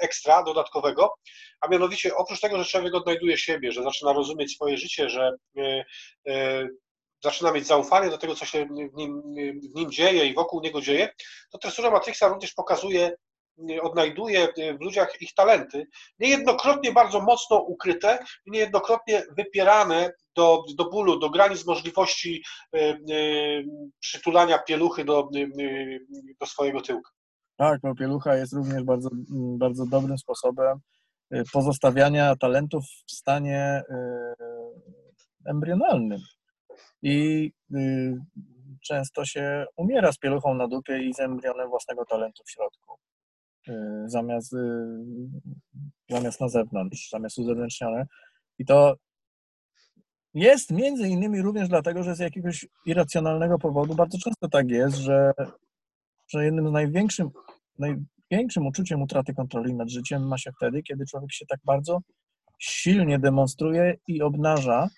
ekstra, dodatkowego, a mianowicie oprócz tego, że człowiek odnajduje siebie, że zaczyna rozumieć swoje życie, że zaczyna mieć zaufanie do tego, co się w nim, w nim dzieje i wokół niego dzieje, to tresura Matrixa również pokazuje, odnajduje w ludziach ich talenty, niejednokrotnie bardzo mocno ukryte niejednokrotnie wypierane do, do bólu, do granic możliwości e, e, przytulania pieluchy do, e, do swojego tyłka. Tak, no pielucha jest również bardzo, bardzo dobrym sposobem pozostawiania talentów w stanie embrionalnym. I y, często się umiera z pieluchą na dupie i z embrionem własnego talentu w środku. Y, Zamiast, y, zamiast na zewnątrz, zamiast uzewnętrznione. I to jest między innymi również dlatego, że z jakiegoś irracjonalnego powodu bardzo często tak jest, że, że jednym z największym, naj, największym uczuciem utraty kontroli nad życiem ma się wtedy, kiedy człowiek się tak bardzo silnie demonstruje i obnaża,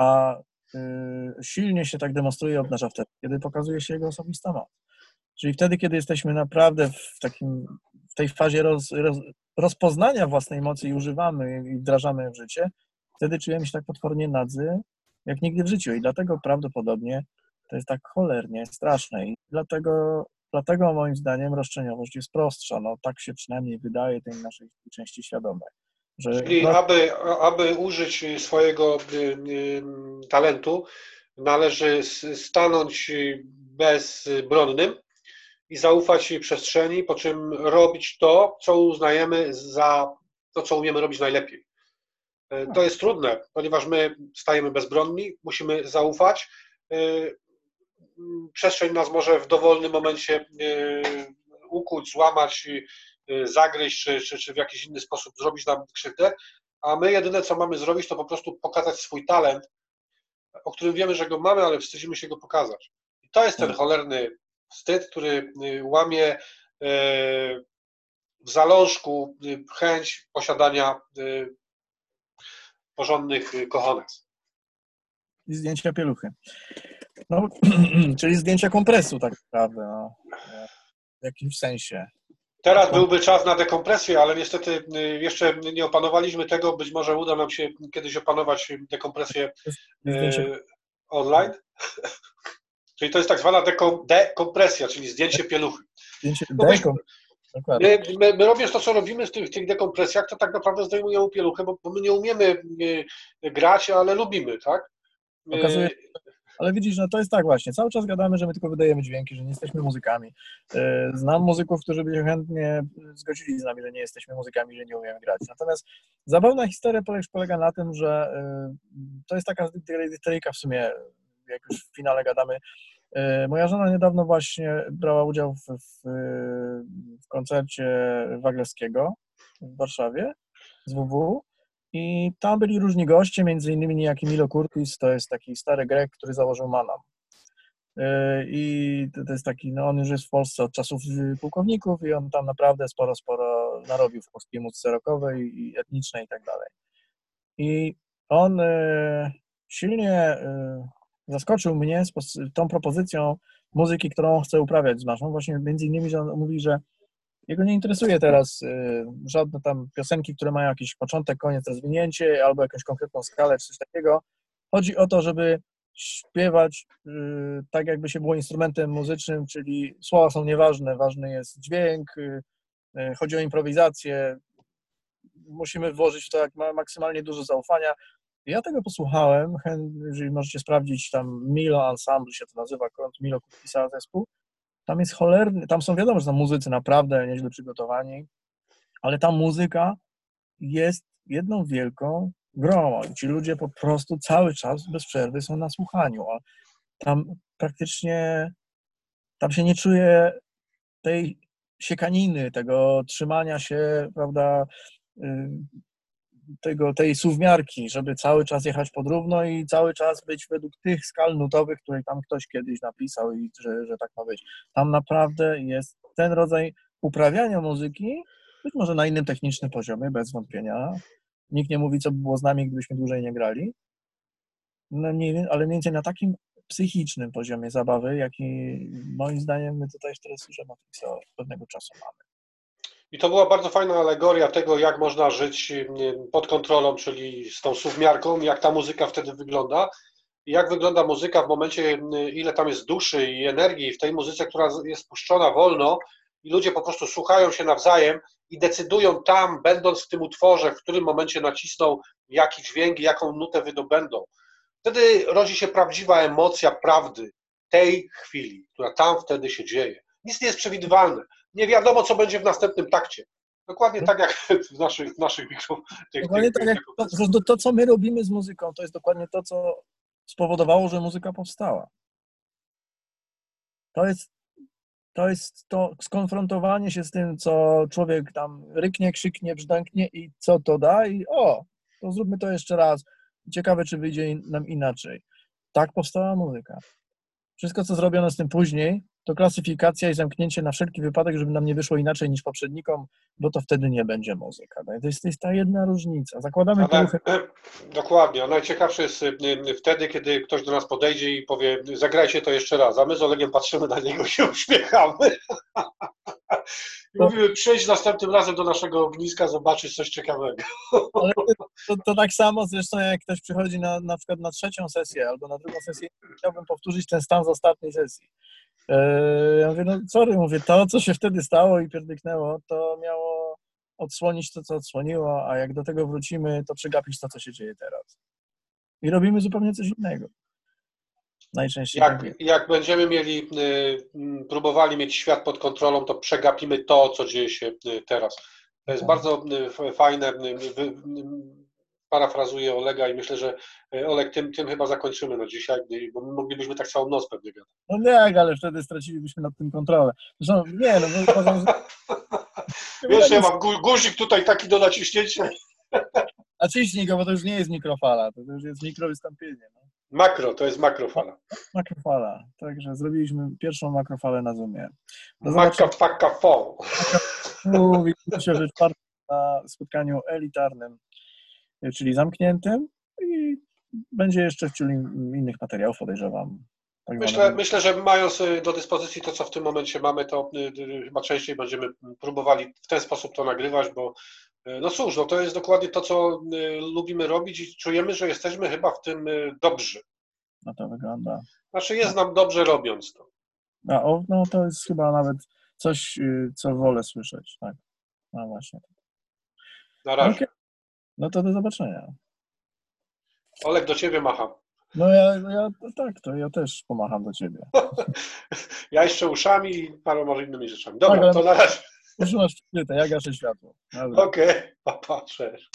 a y, silnie się tak demonstruje obnaża wtedy, kiedy pokazuje się jego osobista moc. Czyli wtedy, kiedy jesteśmy naprawdę w takim, w tej fazie roz, roz, rozpoznania własnej mocy i używamy i wdrażamy w życie, wtedy czujemy się tak potwornie nadzy, jak nigdy w życiu. I dlatego prawdopodobnie to jest tak cholernie straszne. I dlatego, dlatego moim zdaniem roszczeniowość jest prostsza. No tak się przynajmniej wydaje tej naszej części świadomej. Że Czyli no... aby, aby użyć swojego y, y, talentu, należy stanąć bezbronnym i zaufać przestrzeni, po czym robić to, co uznajemy za to, co umiemy robić najlepiej. E, to jest trudne, ponieważ my stajemy bezbronni, musimy zaufać. E, przestrzeń nas może w dowolnym momencie e, ukuć, złamać, zagryźć, czy, czy, czy w jakiś inny sposób zrobić nam krzywdę, a my jedyne, co mamy zrobić, to po prostu pokazać swój talent, o którym wiemy, że go mamy, ale wstydzimy się go pokazać. I to jest ten tak. cholerny wstyd, który łamie w zalążku chęć posiadania porządnych y, kochones. I zdjęcia pieluchy. No, <clears throat> czyli zdjęcia kompresu tak naprawdę, no, w jakimś sensie. Teraz byłby czas na dekompresję, ale niestety y, jeszcze nie opanowaliśmy tego. Być może uda nam się kiedyś opanować dekompresję y, online. <laughs> czyli to jest tak zwana dekompresja, czyli zdjęcie pieluchy. Zdjęcie no My, my, my, robiąc to, co robimy w tych, tych dekompresjach, to tak naprawdę zdejmujemy pieluchę, bo, bo my nie umiemy e, grać, ale lubimy, tak? Okazuje, ale widzisz, no to jest tak właśnie, cały czas gadamy, że my tylko wydajemy dźwięki, że nie jesteśmy muzykami. E, znam muzyków, którzy by się chętnie zgodzili z nami, że nie jesteśmy muzykami, że nie umiemy grać. Natomiast zabawna historia polega na tym, że to jest taka dykteryjka w sumie, jak już w finale gadamy, E, moja żona niedawno właśnie brała udział w, w, w koncercie Waglewskiego w Warszawie z WW i tam byli różni goście, między innymi niejaki Milo Curtis, to jest taki stary Grek, który założył Manam. E, I to jest taki, no on już jest w Polsce od czasów pułkowników i on tam naprawdę sporo, sporo narobił w polskiej muzyce rockowej i etnicznej i tak dalej. I on e, silnie zaskoczył mnie tą propozycją muzyki, którą chce uprawiać z Maszą. Właśnie między innymi, że on mówi, że jego nie interesuje teraz y, żadne tam piosenki, które mają jakiś początek, koniec, rozwinięcie albo jakąś konkretną skalę czy coś takiego. Chodzi o to, żeby śpiewać y, tak, jakby się było instrumentem muzycznym, czyli słowa są nieważne, ważny jest dźwięk, y, y chodzi o improwizację. Musimy włożyć w to jak maksymalnie dużo zaufania. Ja tego posłuchałem, jeżeli możecie sprawdzić, tam Milo Ensemble się to nazywa, Milo pisała zespół. Tam jest cholerny, tam są wiadomo, że są muzycy naprawdę nieźle przygotowani, ale ta muzyka jest jedną wielką grą. Ci ludzie po prostu cały czas bez przerwy są na słuchaniu. A tam praktycznie, tam się nie czuje tej siekaniny, tego trzymania się, prawda, y, tego, tej suwmiarki, żeby cały czas jechać podrówno i cały czas być według tych skal nutowych, które tam ktoś kiedyś napisał i że, że tak ma być. Tam naprawdę jest ten rodzaj uprawiania muzyki, być może na innym technicznym poziomie, bez wątpienia. Nikt nie mówi, co by było z nami, gdybyśmy dłużej nie grali, no ale mniej więcej na takim psychicznym poziomie zabawy, jaki moim zdaniem my tutaj w Telesurze Matrixa od pewnego czasu mamy. I to była bardzo fajna alegoria tego, jak można żyć pod kontrolą, czyli z tą suwmiarką, jak ta muzyka wtedy wygląda. I jak wygląda muzyka w momencie, ile tam jest duszy i energii w tej muzyce, która jest puszczona wolno i ludzie po prostu słuchają się nawzajem i decydują tam, będąc w tym utworze, w którym momencie nacisną jaki dźwięk jaką nutę wydobędą. Wtedy rodzi się prawdziwa emocja prawdy tej chwili, która tam wtedy się dzieje. Nic nie jest przewidywalne nie wiadomo, co będzie w następnym takcie. Dokładnie tak jak <laughs> w naszych, w naszych dokładnie tak jak to, to, co my robimy z muzyką, to jest dokładnie to, co spowodowało, że muzyka powstała. To jest to jest to skonfrontowanie się z tym, co człowiek tam ryknie, krzyknie, brzdęknie i co to da i o, to zróbmy to jeszcze raz. Ciekawe, czy wyjdzie nam inaczej. Tak powstała muzyka. Wszystko, co zrobiono z tym później, to klasyfikacja i zamknięcie na wszelki wypadek, żeby nam nie wyszło inaczej niż poprzednikom, bo to wtedy nie będzie muzyka. To jest, to jest ta jedna różnica. Zakładamy Ale, e, dokładnie, a najciekawsze jest e, wtedy, kiedy ktoś do nas podejdzie i powie, zagrajcie to jeszcze raz, a my z Olegiem patrzymy na niego i się uśmiechamy. <laughs> I mówimy, przyjdź następnym razem do naszego ogniska, zobaczyć coś ciekawego. Ale <laughs> to, to tak samo zresztą, jak ktoś przychodzi na, na przykład na trzecią sesję albo na drugą sesję, chciałbym powtórzyć ten stan z ostatniej sesji. Eee, Ja mówię, no sorry, mówię, to, co się wtedy stało i pierdyknęło, to miało odsłonić to, co odsłoniło, a jak do tego wrócimy, to przegapić to, co się dzieje teraz. I robimy zupełnie coś innego. Najczęściej Jak, jak będziemy mieli, y, mm, próbowali mieć świat pod kontrolą, to przegapimy to, co dzieje się y, teraz. To jest Tak. bardzo y, fajne. Parafrazuję Olega i myślę, że y, Oleg, tym, tym chyba zakończymy na dzisiaj, y, bo moglibyśmy tak całą noc pewnie gadać. No tak, ale wtedy stracilibyśmy nad tym kontrolę. Zresztą nie, no uważam, <laughs> że... Wiesz, ja mam gu- guzik tutaj taki do naciśnięcia. A ciśnij go, bo to już nie jest mikrofala, to już jest mikrowystąpienie. No. Makro, to jest makrofala. Makrofala. Także zrobiliśmy pierwszą makrofalę na Zoomie. Do Maka, faka, fo. widzimy się w czwartek na spotkaniu elitarnym, czyli zamkniętym i będzie jeszcze w innych materiałów, podejrzewam. Tak Myślę, myślę, że mając y, do dyspozycji to, co w tym momencie mamy, to y, y, chyba częściej będziemy próbowali w ten sposób to nagrywać, bo no cóż, no to jest dokładnie to, co lubimy robić i czujemy, że jesteśmy chyba w tym dobrzy. No to wygląda. Znaczy jest nam dobrze robiąc to. A, o, no to jest chyba nawet coś, co wolę słyszeć. Tak. No właśnie. Na razie. Okej. No to do zobaczenia. Oleg do ciebie macha. No ja, ja tak, to ja też pomacham do ciebie. <laughs> Ja jeszcze uszami i paroma innymi rzeczami. Dobra, Tak, to na razie. Już masz przykryte, ja gaszę światło. Okej, okay. pa, pa, cześć.